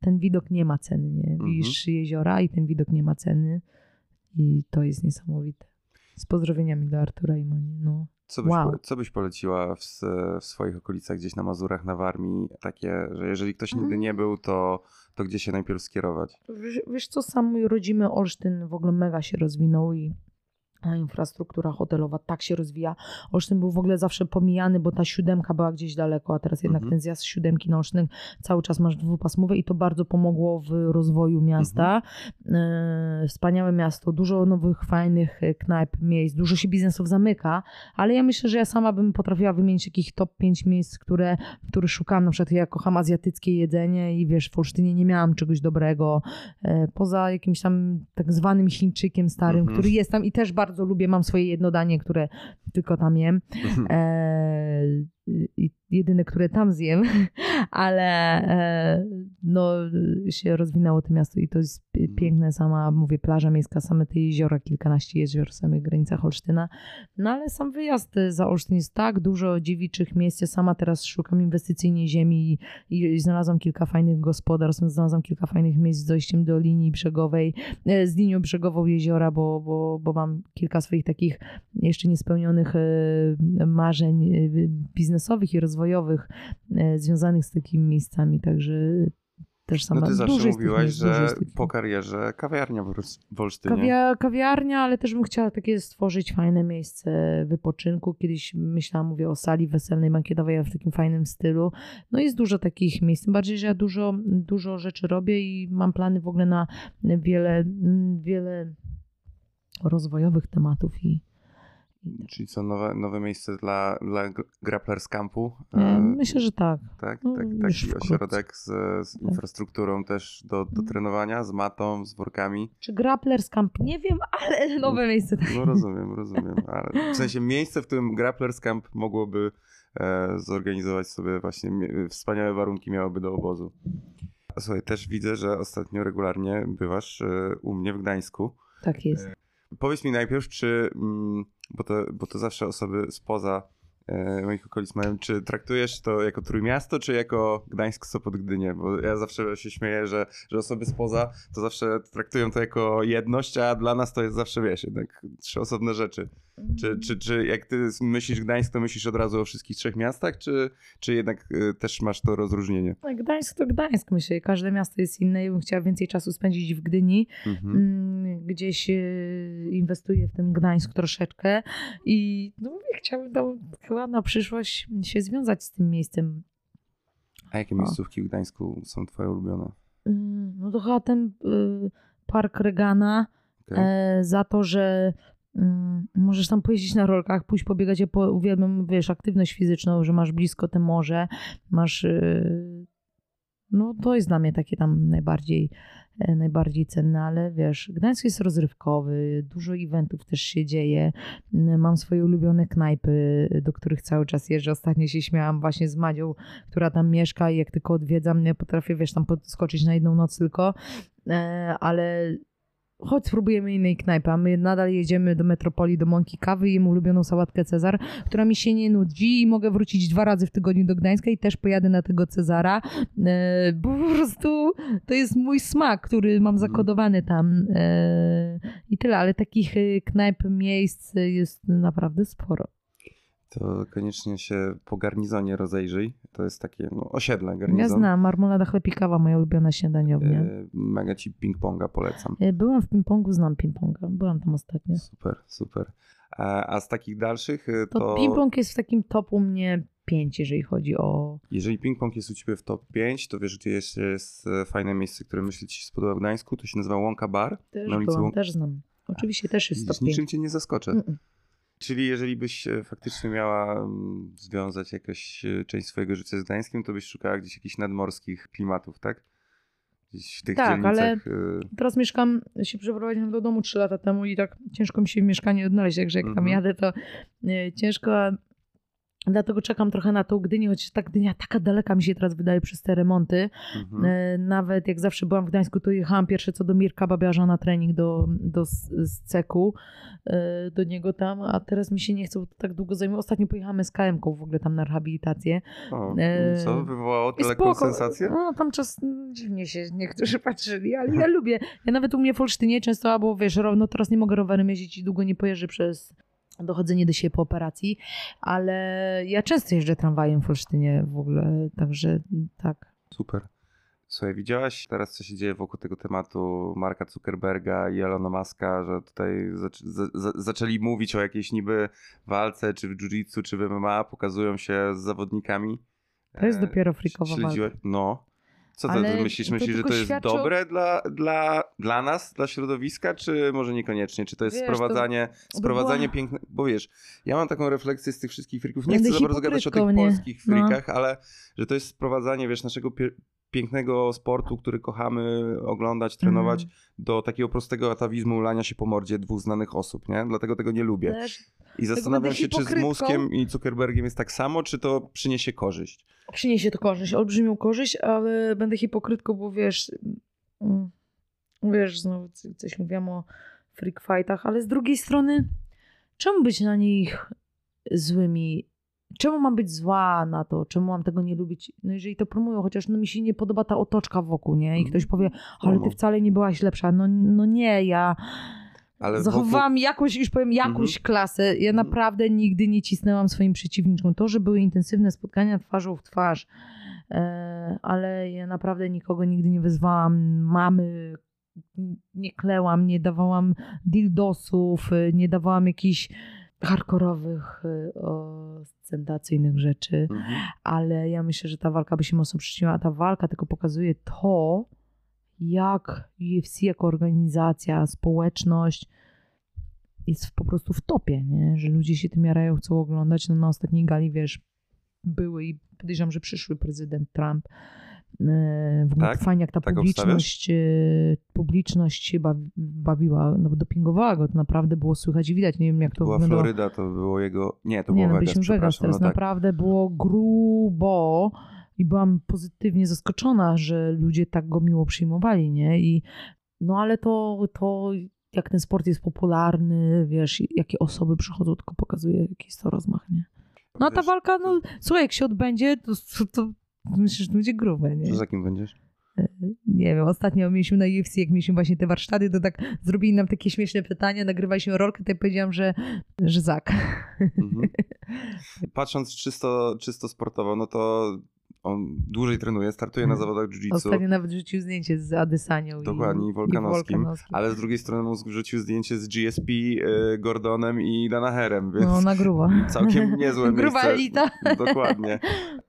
ten widok nie ma ceny, nie? Widzisz trzy jeziora i ten widok nie ma ceny. I to jest niesamowite. Z pozdrowieniami dla Artura i Moni. No. Co byś, Wow. co byś poleciła w, w swoich okolicach, gdzieś na Mazurach, na Warmii? Takie, że jeżeli ktoś nigdy Mhm. nie był, to, to gdzie się najpierw skierować? Wiesz, wiesz co, sam mój rodzimy Olsztyn w ogóle mega się rozwinął i A infrastruktura hotelowa tak się rozwija. Olsztyn był w ogóle zawsze pomijany, bo ta siódemka była gdzieś daleko, a teraz jednak Mhm. ten zjazd z siódemki na Olsztyn cały czas masz dwupasmowy i to bardzo pomogło w rozwoju miasta. E, wspaniałe miasto, dużo nowych, fajnych e, knajp, miejsc, dużo się biznesów zamyka, ale ja myślę, że ja sama bym potrafiła wymienić jakich top 5 miejsc, które, których szukam. Na przykład ja kocham azjatyckie jedzenie i wiesz, w Olsztynie nie miałam czegoś dobrego. E, poza jakimś tam tak zwanym Chińczykiem starym, Mhm. który jest tam i też bardzo lubię, mam swoje jedno danie, które tylko tam jem. E, i jedyne, które tam zjem, ale e, no, się rozwinęło to miasto i to jest pi- piękne, sama mówię, plaża miejska, same te jeziora, kilkanaście jezior w samych granicach Olsztyna, no ale sam wyjazd za Olsztyn jest tak dużo dziewiczych miejsc, ja sama teraz szukam inwestycyjnie ziemi i, i znalazłam kilka fajnych gospodarstw, znalazłam kilka fajnych miejsc z dojściem do linii brzegowej, e, z linią brzegową jeziora, bo, bo, bo mam kilka swoich takich jeszcze niespełnionych e, marzeń e, biznesowych i rozwojowych e, związanych z takimi miejscami, także też sama No ty zawsze mówiłaś, miejsc, że po karierze kawiarnia w Olsztynie. Kawia, kawiarnia, ale też bym chciała takie stworzyć fajne miejsce wypoczynku. Kiedyś myślałam, mówię o sali weselnej, bankietowej, ale w takim fajnym stylu. No jest dużo takich miejsc, tym bardziej, że ja dużo, dużo rzeczy robię i mam plany w ogóle na wiele, wiele rozwojowych tematów i Czyli co, nowe, nowe miejsce dla, dla Grapplers Campu? e, E, myślę, że tak. tak, no, tak, taki ośrodek z, z Tak. infrastrukturą też do, do Mhm. trenowania, z matą, z workami. Czy Grapplers Camp? Nie wiem, ale nowe miejsce. tak. No rozumiem, rozumiem. Ale w sensie miejsce, w którym Grapplers Camp mogłoby e, zorganizować sobie właśnie wspaniałe warunki miałoby do obozu. Słuchaj, też widzę, że ostatnio regularnie bywasz e, u mnie w Gdańsku. Tak jest. Powiedz mi najpierw, czy, mm, bo to, bo to zawsze osoby spoza e, moich okolic mają, czy traktujesz to jako Trójmiasto, czy jako Gdańsk, Sopot, Gdynię? Bo ja zawsze się śmieję, że, że osoby spoza to zawsze traktują to jako jedność, a dla nas to jest zawsze, wiesz, jednak trzy osobne rzeczy. Czy, czy, czy jak ty myślisz Gdańsk, to myślisz od razu o wszystkich trzech miastach, czy, czy jednak e, też masz to rozróżnienie? No, Gdańsk to Gdańsk, myślę. Każde miasto jest inne. Ja bym chciała więcej czasu spędzić w Gdyni. Mhm. Mm, Gdzieś e, inwestuję w ten Gdańsk troszeczkę i no, chciałabym tam chyba na przyszłość się związać z tym miejscem. A jakie miejscówki w Gdańsku są twoje ulubione? Mm, No to chyba ten y, park Regana e, za to, że mm, możesz tam pojeździć na rolkach, pójść pobiegać. Ja po, uwielbiam, wiesz, aktywność fizyczną, że masz blisko te morze, masz... y, no to jest dla mnie takie tam najbardziej, e, najbardziej cenne, ale wiesz, Gdańsk jest rozrywkowy, dużo eventów też się dzieje. Mm, Mam swoje ulubione knajpy, do których cały czas jeżdżę. Ostatnio się śmiałam właśnie z Madzią, która tam mieszka i jak tylko odwiedzam, nie potrafię, wiesz, tam podskoczyć na jedną noc tylko, E, ale chodź spróbujemy innej knajpy, a my nadal jedziemy do Metropolii, do Mąki Kawy i ulubioną sałatkę Cezar, która mi się nie nudzi i mogę wrócić dwa razy w tygodniu do Gdańska i też pojadę na tego Cezara, e, bo po prostu to jest mój smak, który mam zakodowany tam e, i tyle, ale takich e, knajp, miejsc jest naprawdę sporo. To koniecznie się po garnizonie rozejrzyj. To jest takie no, osiedle garnizon. Ja znam, marmolada chleb i kawa, moja ulubiona śniadaniownia. E, Mega ci ping-ponga polecam. E, Byłam w ping-pongu, znam ping-ponga, byłam tam ostatnio. Super, super. A, a z takich dalszych e, To, to, ping-pong jest w takim topu mnie 5, jeżeli chodzi o. jeżeli ping-pong jest u ciebie w top 5, to wiesz, gdzie jest, jest fajne miejsce, które myślę ci się spodoba w Gdańsku, to się nazywa Łąka Bar. Też Na ulicy byłam, Łąk- też znam. Oczywiście też jest Widzisz, top 5. niczym cię nie zaskoczę. Mm-mm. Czyli jeżeli byś e, faktycznie miała mm, związać jakaś e, część swojego życia z Gdańskiem, to byś szukała gdzieś jakichś nadmorskich klimatów, tak? Gdzieś w tych Tak, dzielnicach. e, Teraz mieszkam, się przeprowadziłam do domu 3 lata temu i tak ciężko mi się w mieszkaniu odnaleźć, także jak tam Mhm. jadę, to ciężko. a Dlatego czekam trochę na tą Gdynię, chociaż ta Gdynia taka daleka mi się teraz wydaje przez te remonty. mhm. E, Nawet jak zawsze byłam w Gdańsku, to jechałam pierwsze co do Mirka Babiarza na trening do, do z, ceku, e, do niego tam, a teraz mi się nie chce, bo to tak długo zajmuje. Ostatnio pojechamy z KM-ką w ogóle tam na rehabilitację. O, e, co? Wywołało taką spoko. sensację? No, tam czas mm, dziwnie się niektórzy patrzyli, ale ja lubię. Ja nawet u mnie w Olsztynie często, albo wiesz, no teraz nie mogę rowerem jeździć i długo nie pojeżdżę przez dochodzenie do siebie po operacji, ale ja często jeżdżę tramwajem w Olsztynie w ogóle, także tak. Super. Słuchaj, widziałaś teraz, co się dzieje wokół tego tematu Marka Zuckerberga i Elona Muska, że tutaj zac- za- za- zaczęli mówić o jakiejś niby walce, czy w jiu-jitsu, czy w MMA, pokazują się z zawodnikami. To jest E, dopiero śledziłaś- walka. No. Co to Ale ty myślisz? to Myślisz, że to jest świadczy dobre dla, dla, dla nas, dla środowiska, czy może niekoniecznie? Czy to jest Wiesz, sprowadzanie, by sprowadzanie była- piękne... Bo wiesz, ja mam taką refleksję z tych wszystkich frików. Nie Będę chcę za bardzo gadać o tych nie? polskich No. frikach, ale że to jest sprowadzanie, wiesz, naszego pięknego sportu, który kochamy oglądać, trenować, Mhm. do takiego prostego atawizmu lania się po mordzie dwóch znanych osób, nie? Dlatego tego nie lubię. Też I zastanawiam będę się, czy z. Muskiem i Zuckerbergiem jest tak samo, czy to przyniesie korzyść. przyniesie to korzyść, olbrzymią korzyść, ale będę hipokrytką, bo wiesz, mm, wiesz, znowu coś mówiłam o freak fightach, ale z drugiej strony, czemu być na nich złymi? Czemu mam być zła na to? Czemu mam tego nie lubić? No jeżeli to promują, chociaż no mi się nie podoba ta otoczka wokół, nie? I ktoś powie, ale No, ty no. wcale nie byłaś lepsza. No, no nie, ja Ale zachowałam jakąś, już powiem, jakąś klasę. Ja Mhm. naprawdę nigdy nie cisnęłam swoim przeciwniczkom. To, że były intensywne spotkania twarzą w twarz, e, ale ja naprawdę nikogo nigdy nie wyzwałam. Mamy, nie klełam, nie dawałam dildosów, e, nie dawałam jakichś hardkorowych, e, ostentacyjnych rzeczy Mhm. ale ja myślę, że ta walka by się mocno przyczyniła, a ta walka tylko pokazuje to, jak UFC jako organizacja, społeczność jest po prostu w topie, nie? że ludzie się tym jarają, chcą oglądać. No, na ostatniej gali, wiesz, były i podejrzewam, że przyszły prezydent Trump. E, W ogóle Tak? fajnie, jak ta Tak publiczność, e, publiczność się bawi- bawiła, no bo dopingowała go, to naprawdę było słychać i widać, nie wiem jak to była wyglądało. Floryda, to było jego... Nie, to Nie, było no Vegas, Vegas, teraz no tak. naprawdę było grubo i byłam pozytywnie zaskoczona, że ludzie tak go miło przyjmowali, nie? I no ale to, to jak ten sport jest popularny, wiesz, jakie osoby przychodzą, tylko pokazuje jaki jest to rozmach, nie? No a ta walka, no słuchaj, jak się odbędzie, to, to myślę, że to będzie grube, nie? Co za kim będziesz? Nie wiem, ostatnio mieliśmy na UFC, jak mieliśmy właśnie te warsztaty, to tak zrobili nam takie śmieszne pytania, nagrywaliśmy rolkę, to ja powiedziałam, że, że Zak. Mhm. Patrząc czysto, czysto sportowo, no to on dłużej trenuje, startuje na Mhm. zawodach jiu-jitsu, Ostatnio nawet wrzucił zdjęcie z Adesanią Dokładnie, i i Volkanovskim, Volkanovskim. ale z drugiej strony mózg wrzucił zdjęcie z GSP, y, Gordonem i Danaherem, więc No, na grubo. całkiem niezłe Gruba miejsce. elita. Dokładnie.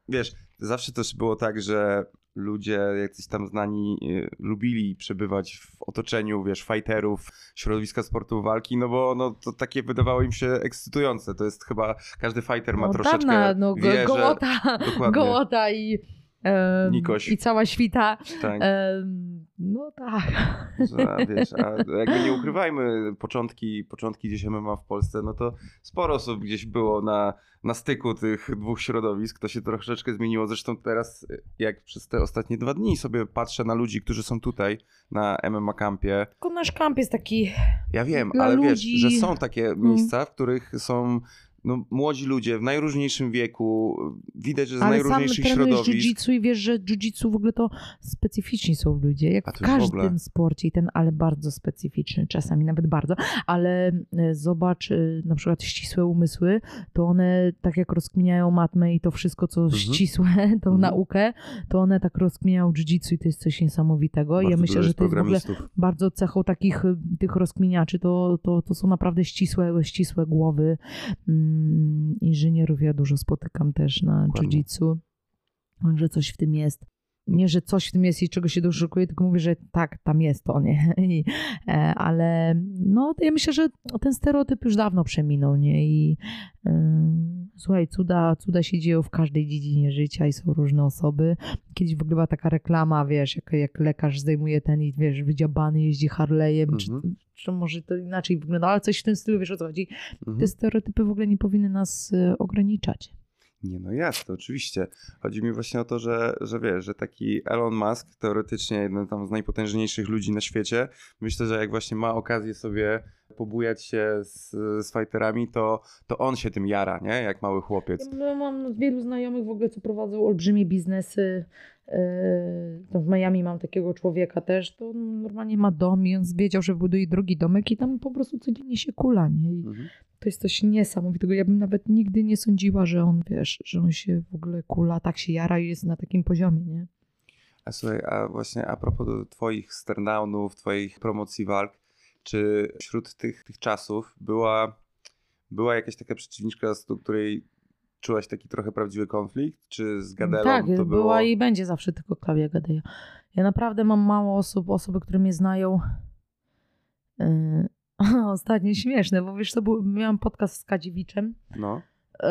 Wiesz, zawsze też było tak, że ludzie jacyś tam znani y, lubili przebywać w otoczeniu, wiesz, fighterów, środowiska sportu walki, no bo no, to takie wydawało im się ekscytujące. To jest chyba, każdy fighter ma no, troszeczkę, dawna, no, go, wie, że... gołota, Dokładnie. gołota i, Nikoś. i cała świta. Tak. Em, no tak. Że, wiesz, a jakby nie ukrywajmy, początki, początki gdzieś MMA w Polsce, no to sporo osób gdzieś było na, na styku tych dwóch środowisk, to się troszeczkę zmieniło. Zresztą teraz, jak przez te ostatnie dwa dni sobie patrzę na ludzi, którzy są tutaj na MMA Campie, Tylko nasz kamp jest taki... ja wiem, ale wiesz, ludzi- że są takie miejsca, w których są no, młodzi ludzie w najróżniejszym wieku, widać, że z Ale sam najróżniejszych trenujesz środowisk. jiu-jitsu i wiesz, że jiu-jitsu w ogóle to specyficzni są ludzie, jak w już w każdym sporcie i ten, ale bardzo specyficzny, czasami nawet bardzo, ale e, zobacz e, na przykład ścisłe umysły, to one tak jak rozkminiają matmę i to wszystko, co Mhm. ścisłe, tą Mhm. naukę, to one tak rozkminiają jiu-jitsu i to jest coś niesamowitego i ja Bardzo myślę, że to jest w ogóle bardzo cechą takich y, tych rozkminiaczy, to, to, to są naprawdę ścisłe, ścisłe głowy mm, inżynierów. Ja dużo spotykam też na jiu-jitsu, że coś w tym jest. Nie, że coś w tym jest i czego się doszukuję, tylko mówię, że tak, tam jest to, nie? I, e, ale no, ja myślę, że ten stereotyp już dawno przeminął, nie? I e, słuchaj, cuda, cuda się dzieją w każdej dziedzinie życia i są różne osoby. Kiedyś w ogóle była taka reklama, wiesz, jak, jak lekarz zdejmuje ten i wiesz, wydziabany jeździ Harley'em, czy, Mhm. czy może to inaczej wygląda, ale coś w tym stylu, wiesz o co chodzi. Mhm. Te stereotypy w ogóle nie powinny nas e, ograniczać. Nie, no jasne, oczywiście. Chodzi mi właśnie o to, że, że wiesz, że taki Elon Musk, teoretycznie jeden tam z najpotężniejszych ludzi na świecie, myślę, że jak właśnie ma okazję sobie pobujać się z, z fighterami, to, to on się tym jara, nie? Jak mały chłopiec. Ja mam wielu znajomych w ogóle, co prowadzą olbrzymie biznesy. Yy, w Miami mam takiego człowieka też, to normalnie ma dom i on wiedział, że buduje drugi domek i tam po prostu codziennie się kula, nie? I Mhm. To jest coś niesamowitego. Ja bym nawet nigdy nie sądziła, że on, wiesz, że on się w ogóle kula, tak się jara i jest na takim poziomie, nie? A słuchaj, a właśnie a propos twoich sterndownów, twoich promocji walk, czy wśród tych, tych czasów była, była jakaś taka przeciwniczka, z której czułaś taki trochę prawdziwy konflikt? Czy z Gadelą Tak, to była było... i będzie zawsze tylko Klaudia Gadeja. Ja naprawdę mam mało osób, osoby, które mnie znają. Ostatnio śmieszne, bo wiesz, to był, miałam podcast z Kadziewiczem. No. Yy,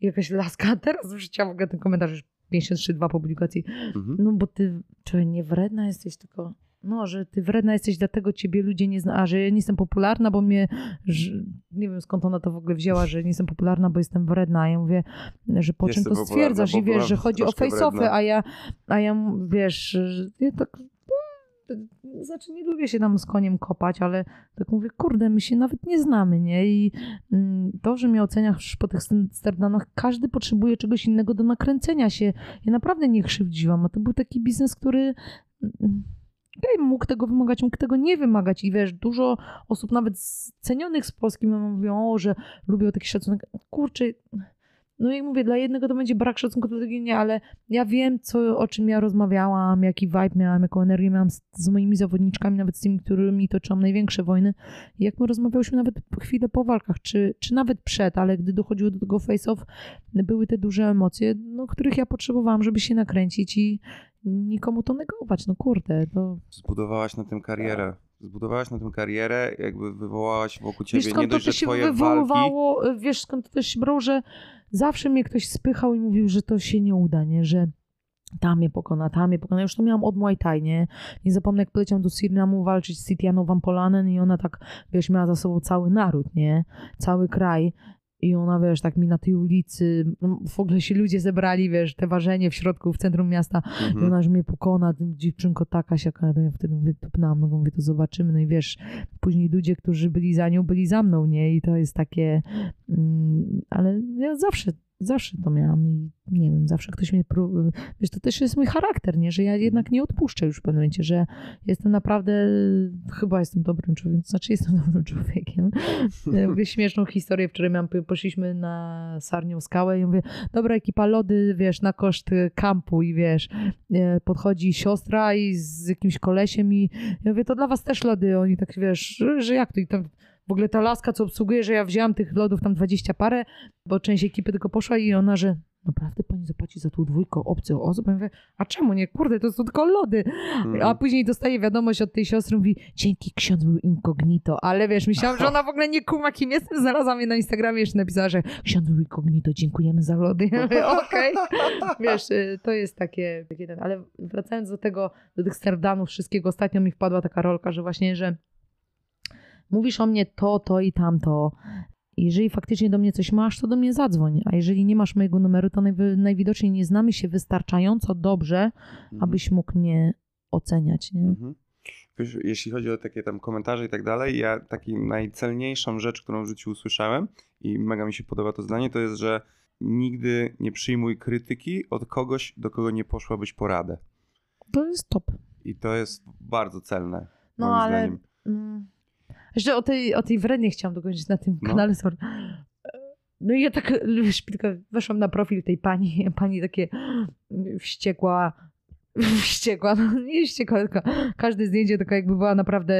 jakaś laska, teraz wrzuciłam w ogóle ten komentarz już miesiąc czy dwa publikacji. Mhm. No bo ty, czy nie wredna jesteś, tylko no, że ty wredna jesteś, dlatego ciebie ludzie nie znają, a że ja nie jestem popularna, bo mnie, że, nie wiem skąd ona to w ogóle wzięła, że nie jestem popularna, bo jestem wredna. A ja mówię, że po czym Jestem to stwierdzasz i wiesz, że chodzi o face-offy, a ja, a ja wiesz, że ja tak znaczy nie lubię się tam z koniem kopać, ale tak mówię, kurde, my się nawet nie znamy, nie? I mm, to, że mnie oceniasz po tych sterdanach, każdy potrzebuje czegoś innego do nakręcenia się. Ja naprawdę nie krzywdziłam, a to był taki biznes, który mm, okej, mógł tego wymagać, mógł tego nie wymagać i wiesz, dużo osób nawet cenionych z Polski mówią, o, że lubią taki szacunek. Kurczę, no i mówię, dla jednego to będzie brak szacunku, dla drugiego ale ja wiem, co, o czym ja rozmawiałam, jaki vibe miałam, jaką energię miałam z, z moimi zawodniczkami, nawet z tymi, którymi toczyłam największe wojny. I jak my rozmawiałyśmy nawet chwilę po walkach, czy, czy nawet przed, ale gdy dochodziło do tego face-off, były te duże emocje, no, których ja potrzebowałam, żeby się nakręcić i nikomu to negować. No kurde, to Zbudowałaś na tym karierę. Zbudowałaś na tym karierę, jakby wywołałaś wokół ciebie Wiesz nie skąd to dość, że też się twoje walki... wywoływało, wiesz skąd to też się brało, że zawsze mnie ktoś spychał i mówił, że to się nie uda, nie, że tam mnie pokona, tam mnie pokona. Już to miałam od Muay Thai, nie? Nie zapomnę, jak poleciałam do Surinamu walczyć z Sitianą Wampolanen i ona tak, wiesz, miała za sobą cały naród, nie? Cały kraj. I ona, wiesz, tak mi na tej ulicy, no, w ogóle się ludzie zebrali, wiesz, te ważenie w środku, w centrum miasta. I Mhm. ona, że mnie pokona, dziewczynko taka, siaka. Ja wtedy mówię, tupnęłam nogą, mówię, to zobaczymy. No i wiesz, później ludzie, którzy byli za nią, byli za mną, nie? I to jest takie... Mm, ale ja zawsze, zawsze to miałam i nie wiem, zawsze ktoś mnie... Wiesz, to też jest mój charakter, nie? Że ja jednak nie odpuszczę już w pewnym momencie, że jestem naprawdę... Chyba jestem dobrym człowiekiem, to znaczy jestem dobrym człowiekiem. Mówię śmieszną historię. Wczoraj miałam, poszliśmy na Sarnią Skałę i mówię, dobra ekipa lody, wiesz, na koszt kampu i wiesz, e, podchodzi siostra i z jakimś kolesiem i ja mówię, to dla was też lody. Oni tak, wiesz, że, że jak to? I tam w ogóle ta laska, co obsługuje, że ja wzięłam tych lodów tam 20 parę, bo część ekipy tylko poszła i ona, że naprawdę pani zapłaci za tą dwójkę obcych osób? Ja mówię, a czemu nie? Kurde, to są tylko lody. Mhm. A później dostaję wiadomość od tej siostry, mówi, dzięki ksiądz był incognito, ale wiesz, myślałam, że ona w ogóle nie kuma, kim jestem, znalazła mnie na Instagramie, jeszcze napisała, że ksiądz był incognito, dziękujemy za lody. Ja mówię, okej. Wiesz, y, to jest takie, takie ale wracając do tego, do tych sterdanów, wszystkiego, ostatnio mi wpadła taka rolka, że właśnie, że mówisz o mnie to, to i tamto, jeżeli faktycznie do mnie coś masz, to do mnie zadzwoń, a jeżeli nie masz mojego numeru, to najwidoczniej nie znamy się wystarczająco dobrze, Mhm. abyś mógł mnie oceniać, nie? Mhm. Wiesz, jeśli chodzi o takie tam komentarze i tak dalej, ja taką najcelniejszą rzecz, którą w życiu usłyszałem i mega mi się podoba to zdanie, to jest, że nigdy nie przyjmuj krytyki od kogoś, do kogo nie poszłabyś poradę. To jest top. I to jest bardzo celne, No, moim ale- zdaniem. Jeszcze o tej, o tej wrednie chciałam dokończyć na tym No. kanale. sorry. No i ja tak, wiesz, weszłam na profil tej pani, pani takie wściekła, wściekła, no nie wściekła, tylko każde zdjęcie taka jakby była naprawdę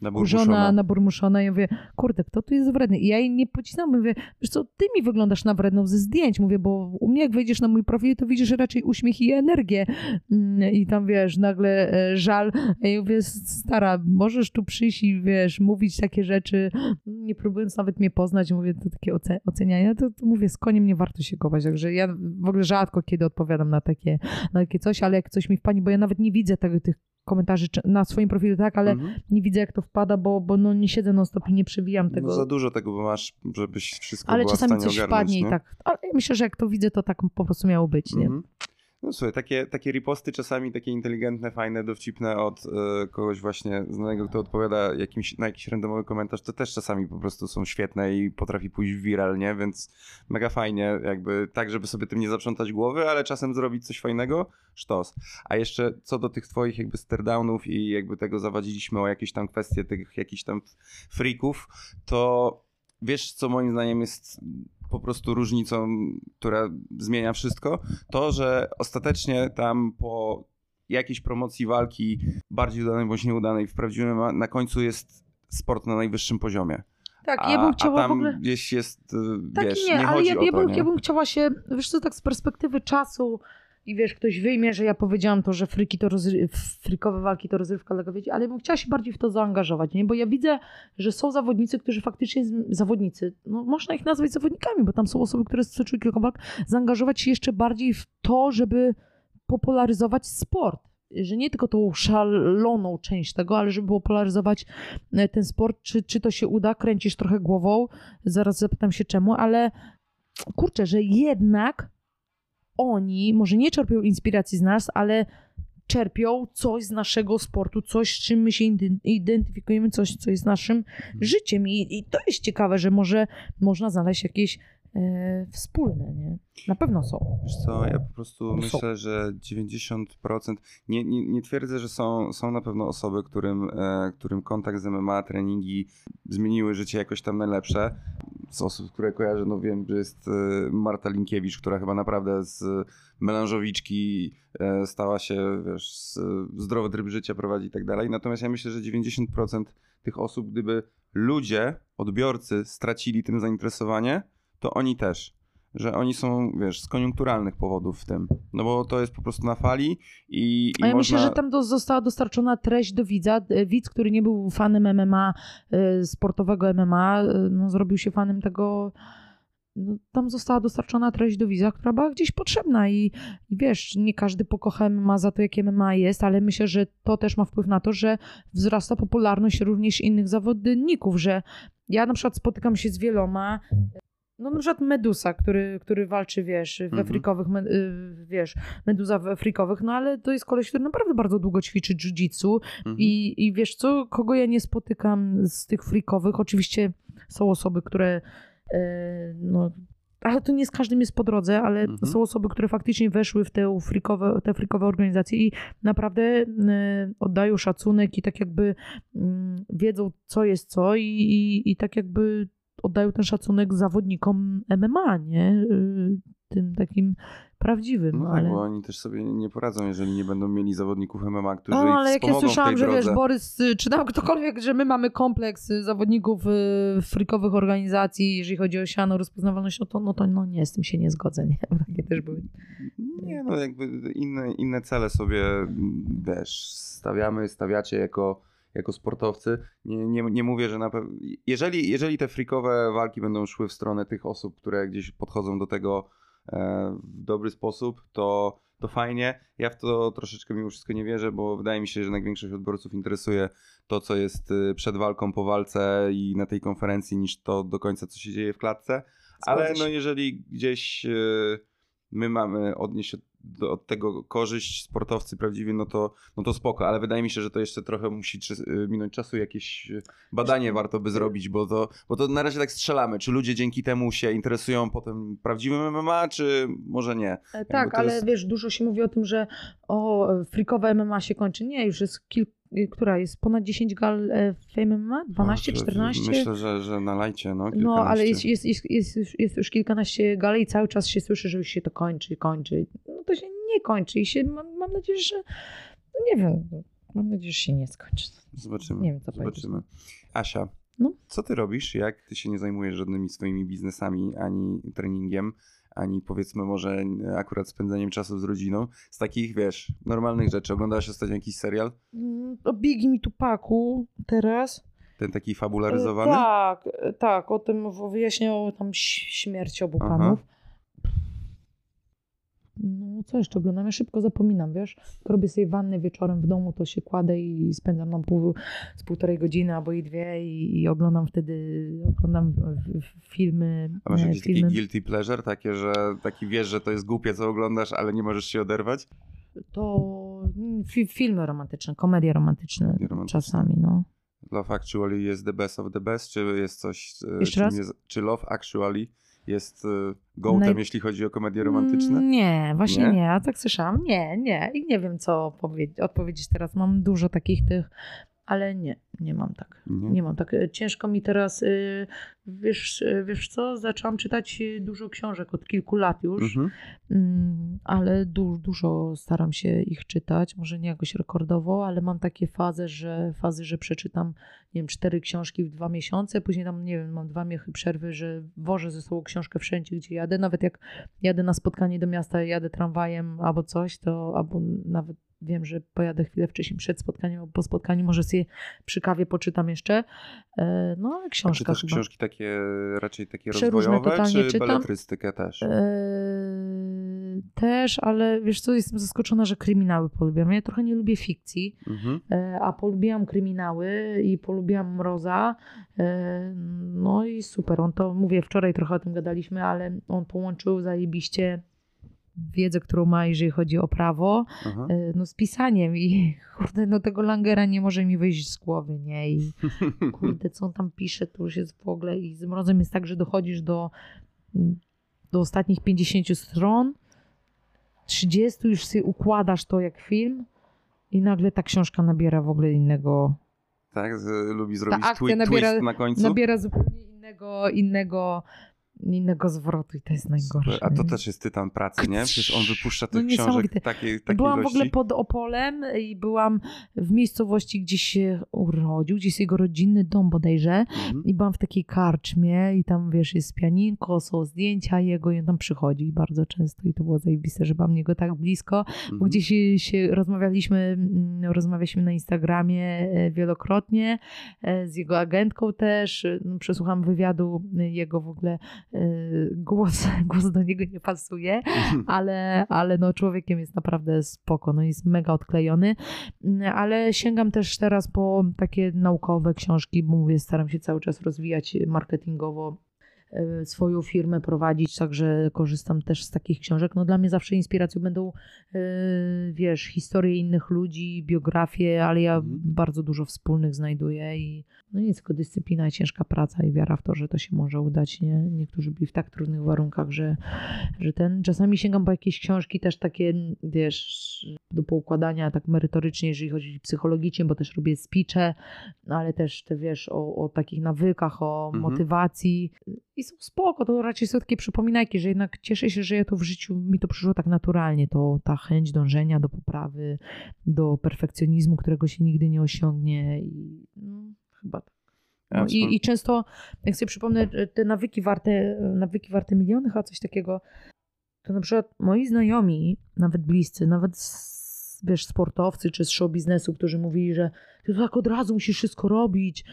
Naburmuszona. kurzona, naburmuszona. I ja mówię, kurde, kto tu jest wredny? I ja jej nie pocisnęłam, mówię, wiesz co, ty mi wyglądasz na wredną ze zdjęć, mówię, bo u mnie jak wejdziesz na mój profil, to widzisz raczej uśmiech i energię. Mm, i tam, wiesz, nagle e, żal, ja mówię, stara, możesz tu przyjść i, wiesz, mówić takie rzeczy, nie próbując nawet mnie poznać, mówię, to takie oce- oceniania, to, to mówię, z koniem nie warto się kopać, także ja w ogóle rzadko kiedy odpowiadam na takie, na takie coś, ale jak coś mi wpadnie, bo ja nawet nie widzę tego, tych komentarzy na swoim profilu, tak, ale Mhm. nie widzę jak to wpada, bo, bo no nie siedzę non stop i nie przewijam tego. No za dużo tego bo masz, żebyś wszystko ale czasami coś ogarnąć, wpadnie i nie? tak. Ale myślę, że jak to widzę, to tak po prostu miało być, nie? No słuchaj, takie, takie riposty czasami takie inteligentne, fajne, dowcipne od e, kogoś właśnie znanego, kto odpowiada jakimś, na jakiś randomowy komentarz, to też czasami po prostu są świetne i potrafi pójść w viral, nie? Więc mega fajnie, jakby tak, żeby sobie tym nie zaprzątać głowy, ale czasem zrobić coś fajnego, sztos. A jeszcze co do tych twoich jakby stardownów i jakby tego zawadziliśmy o jakieś tam kwestie tych jakichś tam freaków, to wiesz, co moim zdaniem jest po prostu różnicą, która zmienia wszystko, to, że ostatecznie tam po jakiejś promocji walki, bardziej udanej bądź nieudanej, w prawdziwym na końcu jest sport na najwyższym poziomie. Tak, A, ja bym a chciała tam w ogóle... gdzieś jest, Tak wiesz, i nie, nie ale chodzi ja, ja, to, bym, nie? ja bym chciała się, wiesz co, tak z perspektywy czasu i wiesz, ktoś wyjmie, że ja powiedziałam to, że friki to rozry- frikowe walki to rozrywka dla kobiet, ale bym chciała się bardziej w to zaangażować, nie? Bo ja widzę, że są zawodnicy, którzy faktycznie, zawodnicy, no można ich nazwać zawodnikami, bo tam są osoby, które stoczyły kilka walk, zaangażować się jeszcze bardziej w to, żeby popularyzować sport. Że nie tylko tą szaloną część tego, ale żeby popularyzować e, ten sport. Czy, czy to się uda? Kręcisz trochę głową, zaraz zapytam się czemu, ale kurczę, że jednak oni może nie czerpią inspiracji z nas, ale czerpią coś z naszego sportu, coś, z czym my się identy- identyfikujemy, coś, co jest naszym życiem. I, I to jest ciekawe, że może można znaleźć jakieś wspólne, nie? Na pewno są. Wiesz co, ja po prostu Są. myślę, że 90%, nie, nie, nie twierdzę, że są, są na pewno osoby, którym, e, którym kontakt z MMA, treningi zmieniły życie jakoś tam najlepsze. Z osób, które kojarzę, no wiem, że jest e, Marta Linkiewicz, która chyba naprawdę z melanżowiczki e, stała się, wiesz, zdrowy tryb życia prowadzi i tak dalej. Natomiast ja myślę, że 90% tych osób, gdyby ludzie, odbiorcy stracili tym zainteresowanie, to oni też że oni są, wiesz, z koniunkturalnych powodów w tym. No bo to jest po prostu na fali i, i A ja można... myślę, że tam do, została dostarczona treść do widza. Widz, który nie był fanem MMA, e, sportowego MMA, e, no, zrobił się fanem tego. No, tam została dostarczona treść do widza, która była gdzieś potrzebna i, i wiesz, nie każdy pokocha MMA za to, jakie MMA jest, ale myślę, że to też ma wpływ na to, że wzrasta popularność również innych zawodników, że ja na przykład spotykam się z wieloma, no na przykład Medusa, który, który walczy, wiesz, we Mhm. frikowych, me- y, wiesz, Meduza we frikowych, no ale to jest koleś, który naprawdę bardzo długo ćwiczy jiu-jitsu Mhm. i, i wiesz co, kogo ja nie spotykam z tych frikowych, oczywiście są osoby, które e, no, ale to nie z każdym jest po drodze, ale Mhm. są osoby, które faktycznie weszły w te frikowe, te frikowe organizacje i naprawdę e, oddają szacunek i tak jakby mm, wiedzą, co jest co i, i, i tak jakby oddają ten szacunek zawodnikom MMA, nie? Y, Tym takim prawdziwym. No tak, ale... bo oni też sobie nie poradzą, jeżeli nie będą mieli zawodników MMA, którzy No, ale jak ja słyszałam, że wiesz. Borys, y, czy tam ktokolwiek, że my mamy kompleks y, zawodników y, frikowych organizacji, jeżeli chodzi o siano, rozpoznawalność, no to, no to no nie, z tym się nie zgodzę, nie? Takie też były. Nie, no jakby inne, inne cele sobie, wiesz, stawiamy, stawiacie jako, jako sportowcy. Nie, nie, nie mówię, że na pewno... Jeżeli, jeżeli te frikowe walki będą szły w stronę tych osób, które gdzieś podchodzą do tego e, w dobry sposób, to, to fajnie. Ja w to troszeczkę mimo wszystko nie wierzę, bo wydaje mi się, że jednak większość odbiorców interesuje to, co jest y, przed walką, po walce i na tej konferencji, niż to do końca, co się dzieje w klatce. Ale no jeżeli gdzieś y, my mamy odnieść od, tego korzyść, sportowcy prawdziwi, no to, no to spoko, ale wydaje mi się, że to jeszcze trochę musi y, minąć czasu, jakieś y, badanie warto by zrobić, bo to, bo to na razie tak strzelamy. Czy ludzie dzięki temu się interesują potem prawdziwym MMA, czy może nie? E, Tak, ale jest- wiesz, dużo się mówi o tym, że o, frikowe MMA się kończy. Nie, już jest kilka, która jest ponad 10 gal e, w MMA? 12, No, że- 14? Myślę, że, że na lajcie, no No, ale jest, jest, jest, jest, już- jest już kilkanaście gali i cały czas się słyszy, że już się to kończy, kończy. No to się nie kończy i się, mam, mam nadzieję, że, no nie wiem, mam nadzieję, że się nie skończy. Zobaczymy. Nie wiem, co powiedzieć. Zobaczymy. Asia, No. co ty robisz, jak ty się nie zajmujesz żadnymi swoimi biznesami, ani treningiem, ani powiedzmy może akurat spędzeniem czasu z rodziną, z takich, wiesz, normalnych rzeczy. Oglądałaś ostatnio jakiś serial? Mm, O Bigi mi Tupaku teraz. Ten taki E, fabularyzowany? Tak, e, tak, o tym wyjaśniał tam śmierć obu Aha. panów. No, co jeszcze oglądam? Ja szybko zapominam, wiesz? Robię sobie wannę wieczorem w domu, to się kładę i spędzam tam pół, z półtorej godziny albo i dwie i, i oglądam wtedy, oglądam filmy. A masz e, jakiś taki filmy. guilty pleasure, takie, że taki wiesz, że to jest głupie, co oglądasz, ale nie możesz się oderwać? To mm, fi, filmy romantyczne, komedie romantyczne, Komedie romantyczne. czasami, no. Love Actually jest the best of the best, czy jest coś... e, Jeszcze raz? Jest, czy Love Actually jest e, gołtem, Naj- jeśli chodzi o komedie romantyczne? Mm, Nie, właśnie Nie? nie? ja tak słyszałam. Nie, nie. I nie wiem, co odpowiedzieć teraz. Mam dużo takich tych ale nie, nie mam tak. Nie? Nie mam tak. Ciężko mi teraz, y, wiesz, y, wiesz co, zaczęłam czytać dużo książek od kilku lat już, Mhm. Mm, ale du- dużo staram się ich czytać, może nie jakoś rekordowo, ale mam takie fazy, że fazy, że przeczytam, nie wiem, cztery książki w dwa miesiące, później tam, nie wiem, mam dwa miechy przerwy, że wożę ze sobą książkę wszędzie, gdzie jadę, nawet jak jadę na spotkanie do miasta, jadę tramwajem albo coś, to albo nawet wiem, że pojadę chwilę wcześniej przed spotkaniem, albo po spotkaniu, może sobie przy kawie poczytam jeszcze, E, no ale A książka czytasz chyba. książki takie raczej takie Przeróżne rozwojowe, czy czytam. beletrystykę też? Eee, też, ale wiesz co, jestem zaskoczona, że kryminały polubiłam. Ja trochę nie lubię fikcji, Mhm. e, a polubiłam kryminały i polubiłam Mroza. E, No i super, on to, mówię, wczoraj trochę o tym gadaliśmy, ale on połączył zajebiście wiedzę, którą ma, jeżeli chodzi o prawo, Aha. e, no z pisaniem i kurde, no tego Langera nie może mi wyjść z głowy, nie? I kurde, co on tam pisze, to już jest w ogóle i z mrozem jest tak, że dochodzisz do, do ostatnich 50 stron, 30 już sobie układasz to jak film i nagle ta książka nabiera w ogóle innego, Tak, z, lubi zrobić akcja twi- nabiera- twist na końcu. nabiera zupełnie innego, innego, innego zwrotu i to jest najgorsze. A to też jest tytan pracy, nie? Przecież on wypuszcza No tych książek niesamowite. takiej, takiej Byłam ilości. w ogóle pod Opolem i byłam w miejscowości, gdzie się urodził, gdzie jest jego rodzinny dom bodajże. Mhm. I byłam w takiej karczmie i tam, wiesz, jest pianinko, są zdjęcia jego i on tam przychodzi bardzo często i to było zajebiste, że mam niego tak blisko. Bo Mhm. gdzieś się, się rozmawialiśmy, mm, rozmawialiśmy na Instagramie e, wielokrotnie, e, z jego agentką też. e, No, przesłucham wywiadu jego w ogóle głos, głos do niego nie pasuje, ale, ale no człowiekiem jest naprawdę spoko, no jest mega odklejony, Mm, ale sięgam też teraz po takie naukowe książki, bo mówię, staram się cały czas rozwijać marketingowo swoją firmę prowadzić, także korzystam też z takich książek. No dla mnie zawsze inspiracją będą, e, wiesz, historie innych ludzi, biografie, ale ja Mhm. bardzo dużo wspólnych znajduję i no nic, tylko dyscyplina i ciężka praca i wiara w to, że to się może udać, nie? Niektórzy byli w tak trudnych warunkach, że, że ten, czasami sięgam po jakieś książki też takie, wiesz, do poukładania tak merytorycznie, jeżeli chodzi psychologicznie, bo też robię speeche, ale też te, wiesz, o, o takich nawykach, o Mhm. motywacji i są spoko, to raczej są takie przypominajki, że jednak cieszę się, że ja to w życiu, mi to przyszło tak naturalnie, to ta chęć dążenia do poprawy, do perfekcjonizmu, którego się nigdy nie osiągnie i no, chyba tak. No, i, I często, jak sobie przypomnę, że te nawyki warte, nawyki warte miliony, chyba coś takiego, to na przykład moi znajomi, nawet bliscy, nawet s- wiesz, sportowcy czy z show biznesu, którzy mówili, że ty to tak od razu musisz wszystko robić.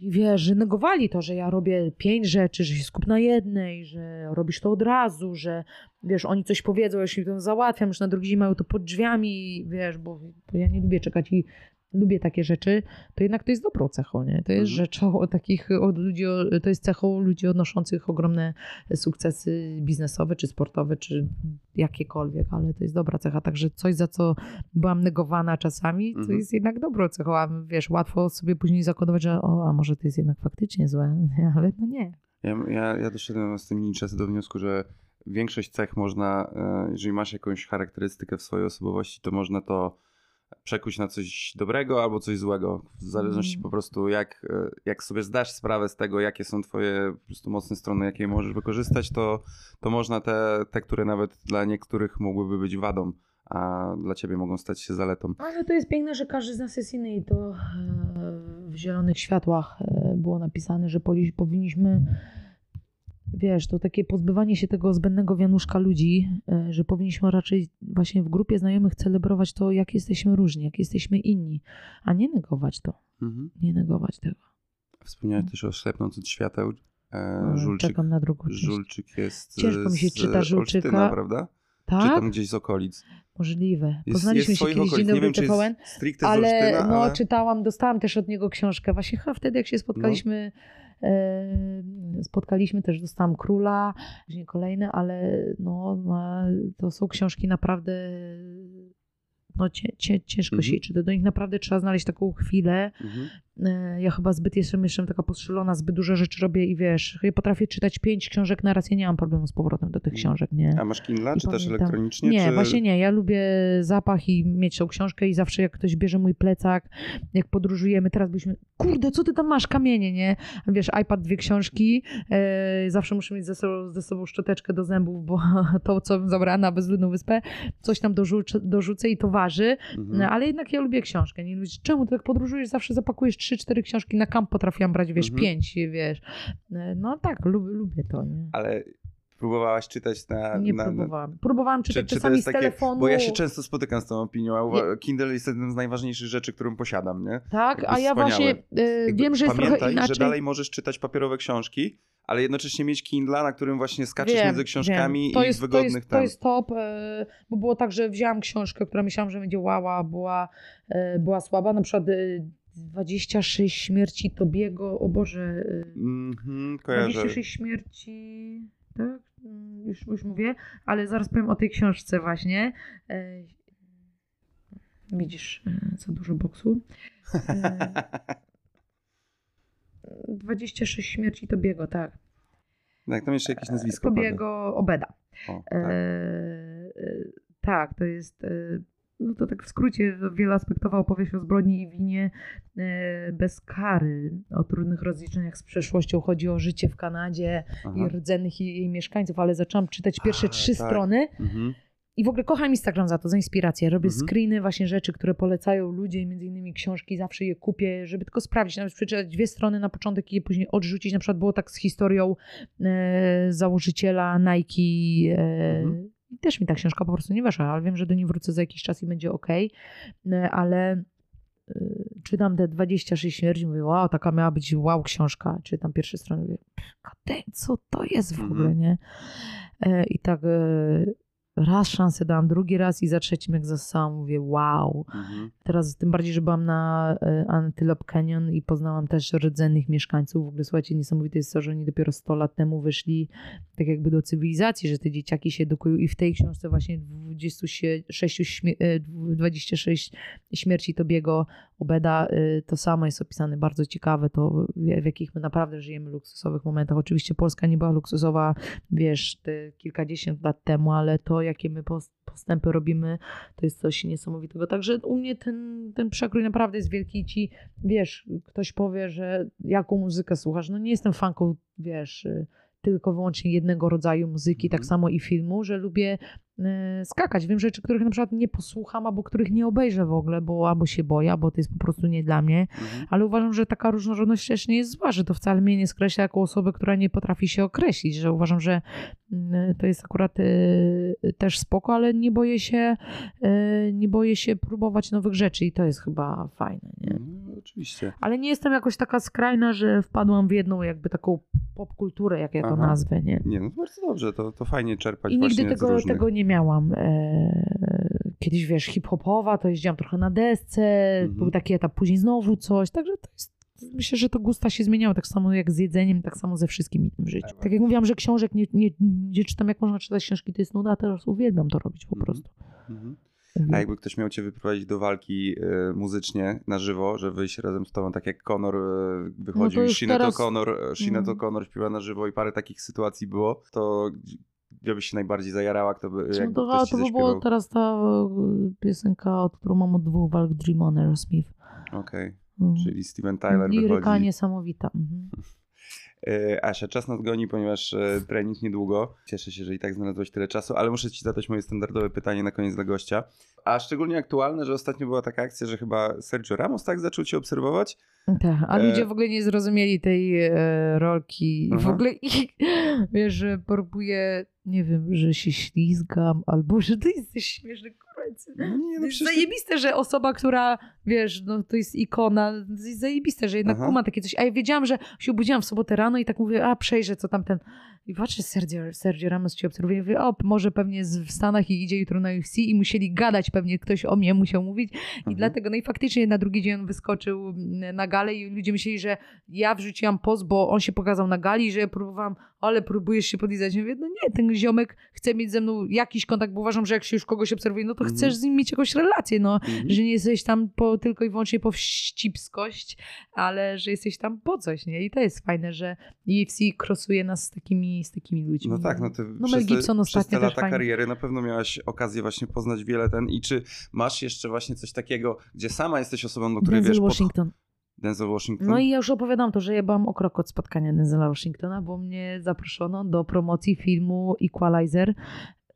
I wiesz, że negowali to, że ja robię pięć rzeczy, że się skup na jednej, że robisz to od razu, że wiesz, oni coś powiedzą, się to załatwiam, już na drugi dzień mają to pod drzwiami, wiesz, bo, bo ja nie lubię czekać i lubię takie rzeczy, to jednak to jest dobrą cechą, nie? To jest Mhm. rzeczą takich od ludzi, to jest cechą ludzi odnoszących ogromne sukcesy biznesowe, czy sportowe, czy jakiekolwiek, ale to jest dobra cecha, także coś, za co byłam negowana czasami, to Mhm. jest jednak dobrą cechą, a wiesz, łatwo sobie później zakodować, że o, a może to jest jednak faktycznie złe, ale no nie. Ja, ja, ja doszedłem z tym czasy do wniosku, że większość cech można, e, jeżeli masz jakąś charakterystykę w swojej osobowości, to można to przekuć na coś dobrego albo coś złego. W zależności Mm. po prostu jak, e, jak sobie zdasz sprawę z tego, jakie są twoje po prostu mocne strony, jakie możesz wykorzystać, to, to można te, te, które nawet dla niektórych mogłyby być wadą, a dla ciebie mogą stać się zaletą. Ale to jest piękne, że każdy z nas jest inny i to e, w Zielonych Światłach e, było napisane, że powinniśmy, wiesz, to takie pozbywanie się tego zbędnego wianuszka ludzi, e, że powinniśmy raczej właśnie w grupie znajomych celebrować to, jak jesteśmy różni, jak jesteśmy inni, a nie negować to, Mhm. nie negować tego. Wspomniałeś też o ślepnąc od świateł. E, Żulczyk, Czekam na drugą część. Żulczyk jest Ciężko mi się czyta Żulczyka. Olsztyna, prawda? Czy Tak? tam gdzieś z okolic? Możliwe. Jest, Poznaliśmy jest się swoich kiedyś dzień dobry czy TVN. jest ale no, ale... czytałam, dostałam też od niego książkę. Właśnie chyba wtedy, jak się spotkaliśmy, e, spotkaliśmy też, dostałam Króla, później kolejne, ale no, to są książki naprawdę, no cie, ciężko Mhm. się czyta. Do nich naprawdę trzeba znaleźć taką chwilę, Mhm. e, ja chyba zbyt jestem jeszcze taka postrzelona, zbyt dużo rzeczy robię i wiesz, ja potrafię czytać pięć książek na raz, ja nie mam problemu z powrotem do tych książek, nie? A masz Kindle, czy też elektronicznie? Nie, czy... właśnie nie. Ja lubię zapach i mieć tą książkę i zawsze jak ktoś bierze mój plecak, jak podróżujemy, teraz byśmy, kurde, co ty tam masz, kamienie, nie? Wiesz, iPad, dwie książki, e, zawsze muszę mieć ze sobą, ze sobą szczoteczkę do zębów, bo to, co zabrała na bezludną wyspę, coś tam dorzucę, dorzucę i to waży, Mhm. no, ale jednak ja lubię książkę. Nie lubisz, czemu ty tak podróżujesz, zawsze zapakujesz trzy, cztery książki, na kamp potrafiłam brać, wiesz, Mhm. pięć, wiesz. E, No tak, lubię, lubię to, nie? Ale próbowałaś czytać na... Nie na, próbowałam. Próbowałam Czy, czytać czy to czasami jest z takie, telefonu. bo ja się często spotykam z tą opinią, a uwa- Kindle jest jednym z najważniejszych rzeczy, którą posiadam, nie? Tak, Jakby a ja wspaniałe. właśnie Jakby wiem, że jest pamiętaj, trochę inaczej. że dalej możesz czytać papierowe książki, ale jednocześnie mieć Kindla, na którym właśnie skaczesz Wiem, między książkami. To i jest, to wygodnych jest, tam. to jest top, e, bo było tak, że wzięłam książkę, która myślałam, że będzie łała, była, e, była słaba, na przykład e, 26 śmierci Tobiego, o Boże, kojarzę. 26 śmierci, tak? Mm, Już, już mówię, ale zaraz powiem o tej książce właśnie. E, Widzisz, e, za dużo boksu. E, 26 śmierci Tobiego, tak. tak, tam jeszcze jakieś nazwisko. Tobiego Obeda. O, E, tak. e, tak, to jest. No to tak w skrócie wieloaspektowa opowieść o zbrodni i winie e, bez kary, o trudnych rozliczeniach z przeszłością. Chodzi o życie w Kanadzie Aha. i rdzennych jej miejszkańców, ale zaczęłam czytać pierwsze A, trzy tak. strony Mhm. i w ogóle kocham Instagram za to, za inspirację. Robię Mhm. screeny, właśnie rzeczy, które polecają ludzie, między innymi książki, zawsze je kupię, żeby tylko sprawdzić, nawet przeczytać dwie strony na początek i je później odrzucić. Na przykład było tak z historią e, założyciela Nike. E, Mhm. I Też mi ta książka po prostu nie weszła, ale wiem, że do niej wrócę za jakiś czas i będzie ok. E, ale e, czytam te 26 śmierci, mówię, wow, taka miała być wow książka. Czytam pierwsze strony, mówię, "Goddamm, co to jest w Mhm. ogóle, nie? E, I tak e, raz szansę dałam, drugi raz i za trzecim jak zasałam, mówię, wow. Mhm. Teraz tym bardziej, że byłam na e, Antelope Canyon i poznałam też rdzennych mieszkańców. W ogóle słuchajcie, niesamowite jest to, że oni dopiero 100 lat temu wyszli tak jakby do cywilizacji, że te dzieciaki się edukują i w tej książce właśnie 26, śmie- e, 26 śmierci Tobiego Obeda e, to samo jest opisane, bardzo ciekawe to w, jakich my naprawdę żyjemy luksusowych momentach. Oczywiście Polska nie była luksusowa, wiesz, te kilkadziesiąt lat temu, ale to jakie my pos- postępy robimy, to jest coś niesamowitego. Także u mnie ten, ten przekrój naprawdę jest wielki i ci, wiesz, ktoś powie, że jaką muzykę słuchasz, no nie jestem fanką, wiesz, y, tylko wyłącznie jednego rodzaju muzyki, Mhm. tak samo i filmu, że lubię y, skakać. Wiem rzeczy, których na przykład nie posłucham, albo których nie obejrzę w ogóle, bo albo się boję, bo to jest po prostu nie dla mnie, Mhm. ale uważam, że taka różnorodność też nie jest zła, że to wcale mnie nie skreśla jako osobę, która nie potrafi się określić, że uważam, że mm, to jest akurat y, też spoko, ale nie boję się y, nie boję się próbować nowych rzeczy i to jest chyba fajne, nie? Oczywiście. Ale nie jestem jakoś taka skrajna, że wpadłam w jedną jakby taką popkulturę, jak ja to Aha. nazwę, nie? Nie, no bardzo dobrze, to, to fajnie czerpać I nigdy tego, tego nie miałam. E, kiedyś, wiesz, hip-hopowa, to jeździłam trochę na desce, Mhm. był taki etap, później znowu coś, także to jest, myślę, że to gusta się zmieniały, tak samo jak z jedzeniem, tak samo ze wszystkim w życiu. Tak jak mówiłam, że książek nie, nie, nie czytam, jak można czytać książki, to jest nuda, a teraz uwielbiam to robić po Mhm. prostu. Mhm. A jakby ktoś miał cię wyprowadzić do walki e, muzycznie na żywo, że wyjść razem z tobą, tak jak Conor e, wychodził No to i już Sinead teraz- O'Connor, Sinead Mm. O'Connor śpiewa na żywo i parę takich sytuacji było, to gdzie byś się najbardziej zajarała, kto by, No jakby to, ktoś to by było teraz ta e, piosenka, od którą mam od dwóch walk Dream on Aerosmith. Okej, Mm. czyli Steven Tyler Liryka wychodzi. niesamowita. Mhm. E, Asia, czas nas goni, ponieważ e, trening niedługo. Cieszę się, że i tak znalazłeś tyle czasu, ale muszę ci zadać moje standardowe pytanie na koniec dla gościa. A szczególnie aktualne, że ostatnio była taka akcja, że chyba Sergio Ramos tak zaczął cię obserwować? Tak, a E, ludzie w ogóle nie zrozumieli tej e, rolki. I w Aha. ogóle i, wiesz, że próbuję, nie wiem, że się ślizgam, albo że ty jesteś śmieszny kurczę. No nie, To no jest przecież... zajebiste, że osoba, która, wiesz, no to jest ikona, to jest zajebiste, że jednak Aha. kuma takie coś. A ja wiedziałam, że się obudziłam w sobotę rano i tak mówię, a przejrzę, co tam ten... I patrzę, Sergio, Sergio Ramos cię obserwuje. I mówię, o, może pewnie jest w Stanach i idzie jutro na UFC i musieli gadać, pewnie ktoś o mnie musiał mówić. I Mhm. dlatego, no i faktycznie na drugi dzień on wyskoczył mm, na galę i ludzie myśleli, że ja wrzuciłam post, bo on się pokazał na gali i że ja próbowałam, ale próbujesz się podlizać. Ja mówię, no nie, ten ziomek chce mieć ze mną jakiś kontakt, bo uważam, że jak się już kogoś obserwuje, no to Mhm. chcesz z nim mieć jakąś relację, no. Mhm. Że nie jesteś tam po, tylko i wyłącznie po wścibskość, ale że jesteś tam po coś, nie? I to jest fajne, że UFC krosuje nas z takimi, z takimi ludźmi. No tak, no ty No przez, Gibson te, przez te lata fajnie. kariery na pewno miałaś okazję właśnie poznać wiele ten i czy masz jeszcze właśnie coś takiego, gdzie sama jesteś osobą, do której Denzel wiesz... pod- Washington. Denzel Washington? No i ja już opowiadam to, że ja byłam o krok od spotkania Denzela Washingtona, bo mnie zaproszono do promocji filmu Equalizer.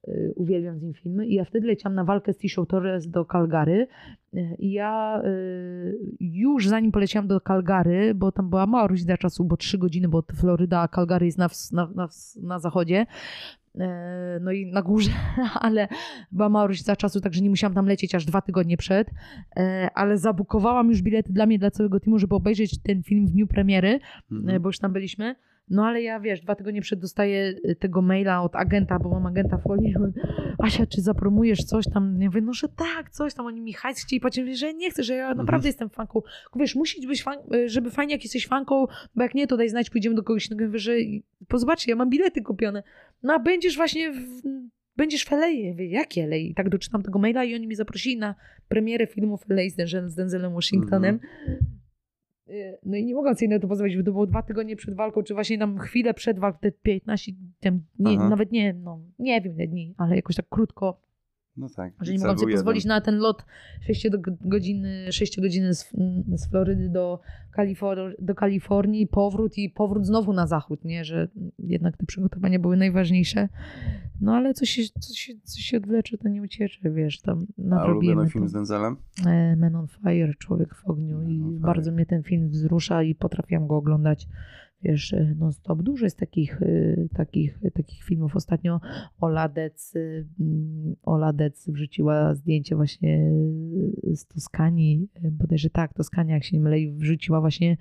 Y, Uwielbiam z nim filmy. I ja wtedy leciałam na walkę z Tishą Torres do Calgary. Ja y, już zanim poleciałam do Calgary, bo tam była mała różnica czasu, bo trzy godziny, bo Floryda, a Calgary jest na, na, na, na zachodzie. E, No i na górze, ale była mała różnica czasu, także nie musiałam tam lecieć aż dwa tygodnie przed. E, Ale zabukowałam już bilety dla mnie, dla całego teamu, żeby obejrzeć ten film w dniu premiery, Mhm. e, bo już tam byliśmy. No ale ja wiesz, dwa tygodnie przed dostaję e, tego maila od agenta, bo mam agenta w Polsce. Asia, czy zapromujesz coś tam? Ja mówię, no że tak, coś tam. Oni mi hajs chcieli płacić, że nie chcę, że ja naprawdę jestem fanką. Wiesz, musi być fan, e, żeby fajnie jak jesteś fanką, bo jak nie, to daj znać, pójdziemy do kogoś innego. Ja Mówię, że pozobacz, ja mam bilety kupione. No a będziesz właśnie w, będziesz w LA. Ja mówię, jakie LA? I tak doczytam tego maila i oni mi zaprosili na premierę filmu w LA z, Denzel, z Denzelem Washingtonem. Y, No i nie mogłam sobie na to pozwolić, bo to było dwa tygodnie przed walką, czy właśnie tam chwilę przed walką, te 15, tam, nie, nawet nie, no nie wiem ile dni, ale jakoś tak krótko, No tak. że i nie cel mogłam był sobie jeden. pozwolić na ten lot 6 do godziny, 6 godziny z, z Florydy do, Kalifor- do Kalifornii, powrót i powrót znowu na zachód, nie, że jednak te przygotowania były najważniejsze. No ale coś się, coś się, coś się odwlecze, to nie uciecze, wiesz, tam A ulubiony nadrobimy. film z Denzelem? E, Man on Fire, Człowiek w ogniu Man i bardzo mnie ten film wzrusza i potrafiłam go oglądać wiesz, e, non stop. Dużo jest takich, e, takich, takich filmów. Ostatnio Ola Dec, e, mm, Ola Dec wrzuciła zdjęcie właśnie z Toskanii, bodajże tak, Toskania, jak się nie mylę, i wrzuciła właśnie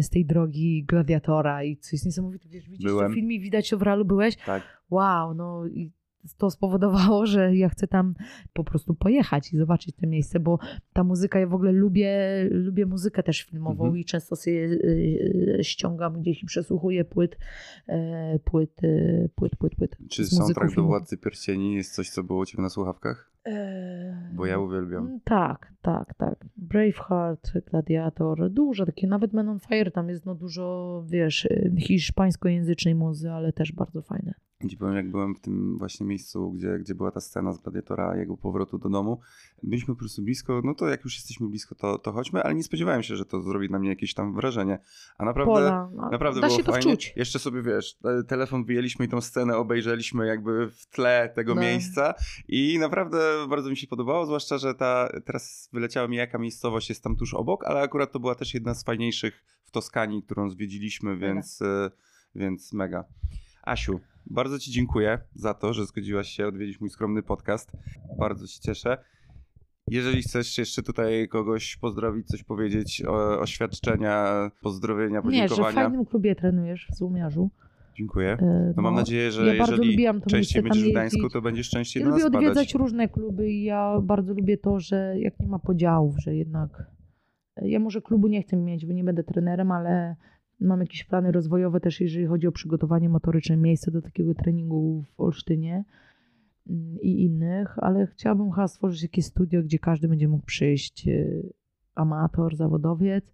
z tej drogi gladiatora i coś jest niesamowite, wiesz, widzisz Byłem. to w filmie, widać to w realu byłeś, Tak. wow, no i to spowodowało, że ja chcę tam po prostu pojechać i zobaczyć to miejsce, bo ta muzyka, ja w ogóle lubię, lubię muzykę też filmową Mhm. i często sobie y, y, ściągam gdzieś i przesłuchuję płyt, e, płyt, y, płyt, płyt, płyt. Czy soundtrack do. Władcy Pierścieni jest coś, co było u ciebie na słuchawkach? E, Bo ja uwielbiam. Mm, Tak, tak, tak. Braveheart, Gladiator, dużo takie, nawet Man on Fire, tam jest no dużo, wiesz, hiszpańskojęzycznej muzy, ale też bardzo fajne. Ci powiem, jak byłem w tym właśnie miejscu, gdzie, gdzie była ta scena z Gladiatora, jego powrotu do domu, byliśmy po prostu blisko, no to jak już jesteśmy blisko, to, to chodźmy, ale nie spodziewałem się, że to zrobi na mnie jakieś tam wrażenie. A naprawdę, Pola, no, naprawdę da było się to fajnie. wczuć. Jeszcze sobie, wiesz, te- telefon wyjęliśmy i tą scenę obejrzeliśmy jakby w tle tego No. miejsca i naprawdę bardzo mi się podobało, zwłaszcza, że ta, teraz wyleciała mi jaka miejscowość jest tam tuż obok, ale akurat to była też jedna z fajniejszych w Toskanii, którą zwiedziliśmy, więc, e, więc mega. Asiu, bardzo Ci dziękuję za to, że zgodziłaś się odwiedzić mój skromny podcast. Bardzo się cieszę. Jeżeli chcesz jeszcze tutaj kogoś pozdrowić, coś powiedzieć, o, oświadczenia, pozdrowienia, Nie, że w podziękowania. fajnym klubie trenujesz w Złomiarzu. Dziękuję. E, No mam nadzieję, że ja jeżeli lubiłam to częściej będziesz w Gdańsku, jeździć. to będziesz częściej Ja do nas lubię odwiedzać różne kluby i ja bardzo lubię to, że jak nie ma podziałów, że jednak ja może klubu nie chcę mieć, bo nie będę trenerem, ale mam jakieś plany rozwojowe też, jeżeli chodzi o przygotowanie motoryczne, miejsce do takiego treningu w Olsztynie mm, i innych, ale chciałabym chyba stworzyć jakieś studio, gdzie każdy będzie mógł przyjść, y, amator, zawodowiec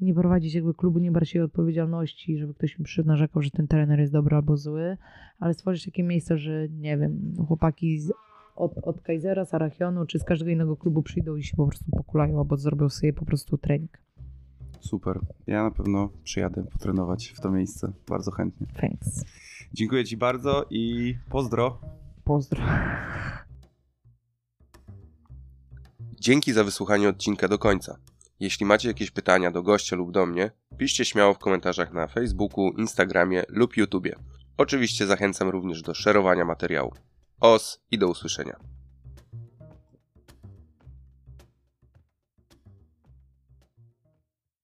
i nie prowadzić jakby klubu, nie brać się odpowiedzialności, żeby ktoś mi przyszedł narzekał, że ten trener jest dobry albo zły, ale stworzyć takie miejsce, że nie wiem, chłopaki z, od, od Kaisera, z Arachionu, czy z każdego innego klubu przyjdą i się po prostu pokulają, albo zrobią sobie po prostu trening. Super. Ja na pewno przyjadę potrenować w to miejsce. Bardzo chętnie. Thanks. Dziękuję Ci bardzo i pozdro. Pozdro. Dzięki za wysłuchanie odcinka do końca. Jeśli macie jakieś pytania do gościa lub do mnie, piszcie śmiało w komentarzach na Facebooku, Instagramie lub YouTubie. Oczywiście zachęcam również do szerowania materiału. Os i do usłyszenia.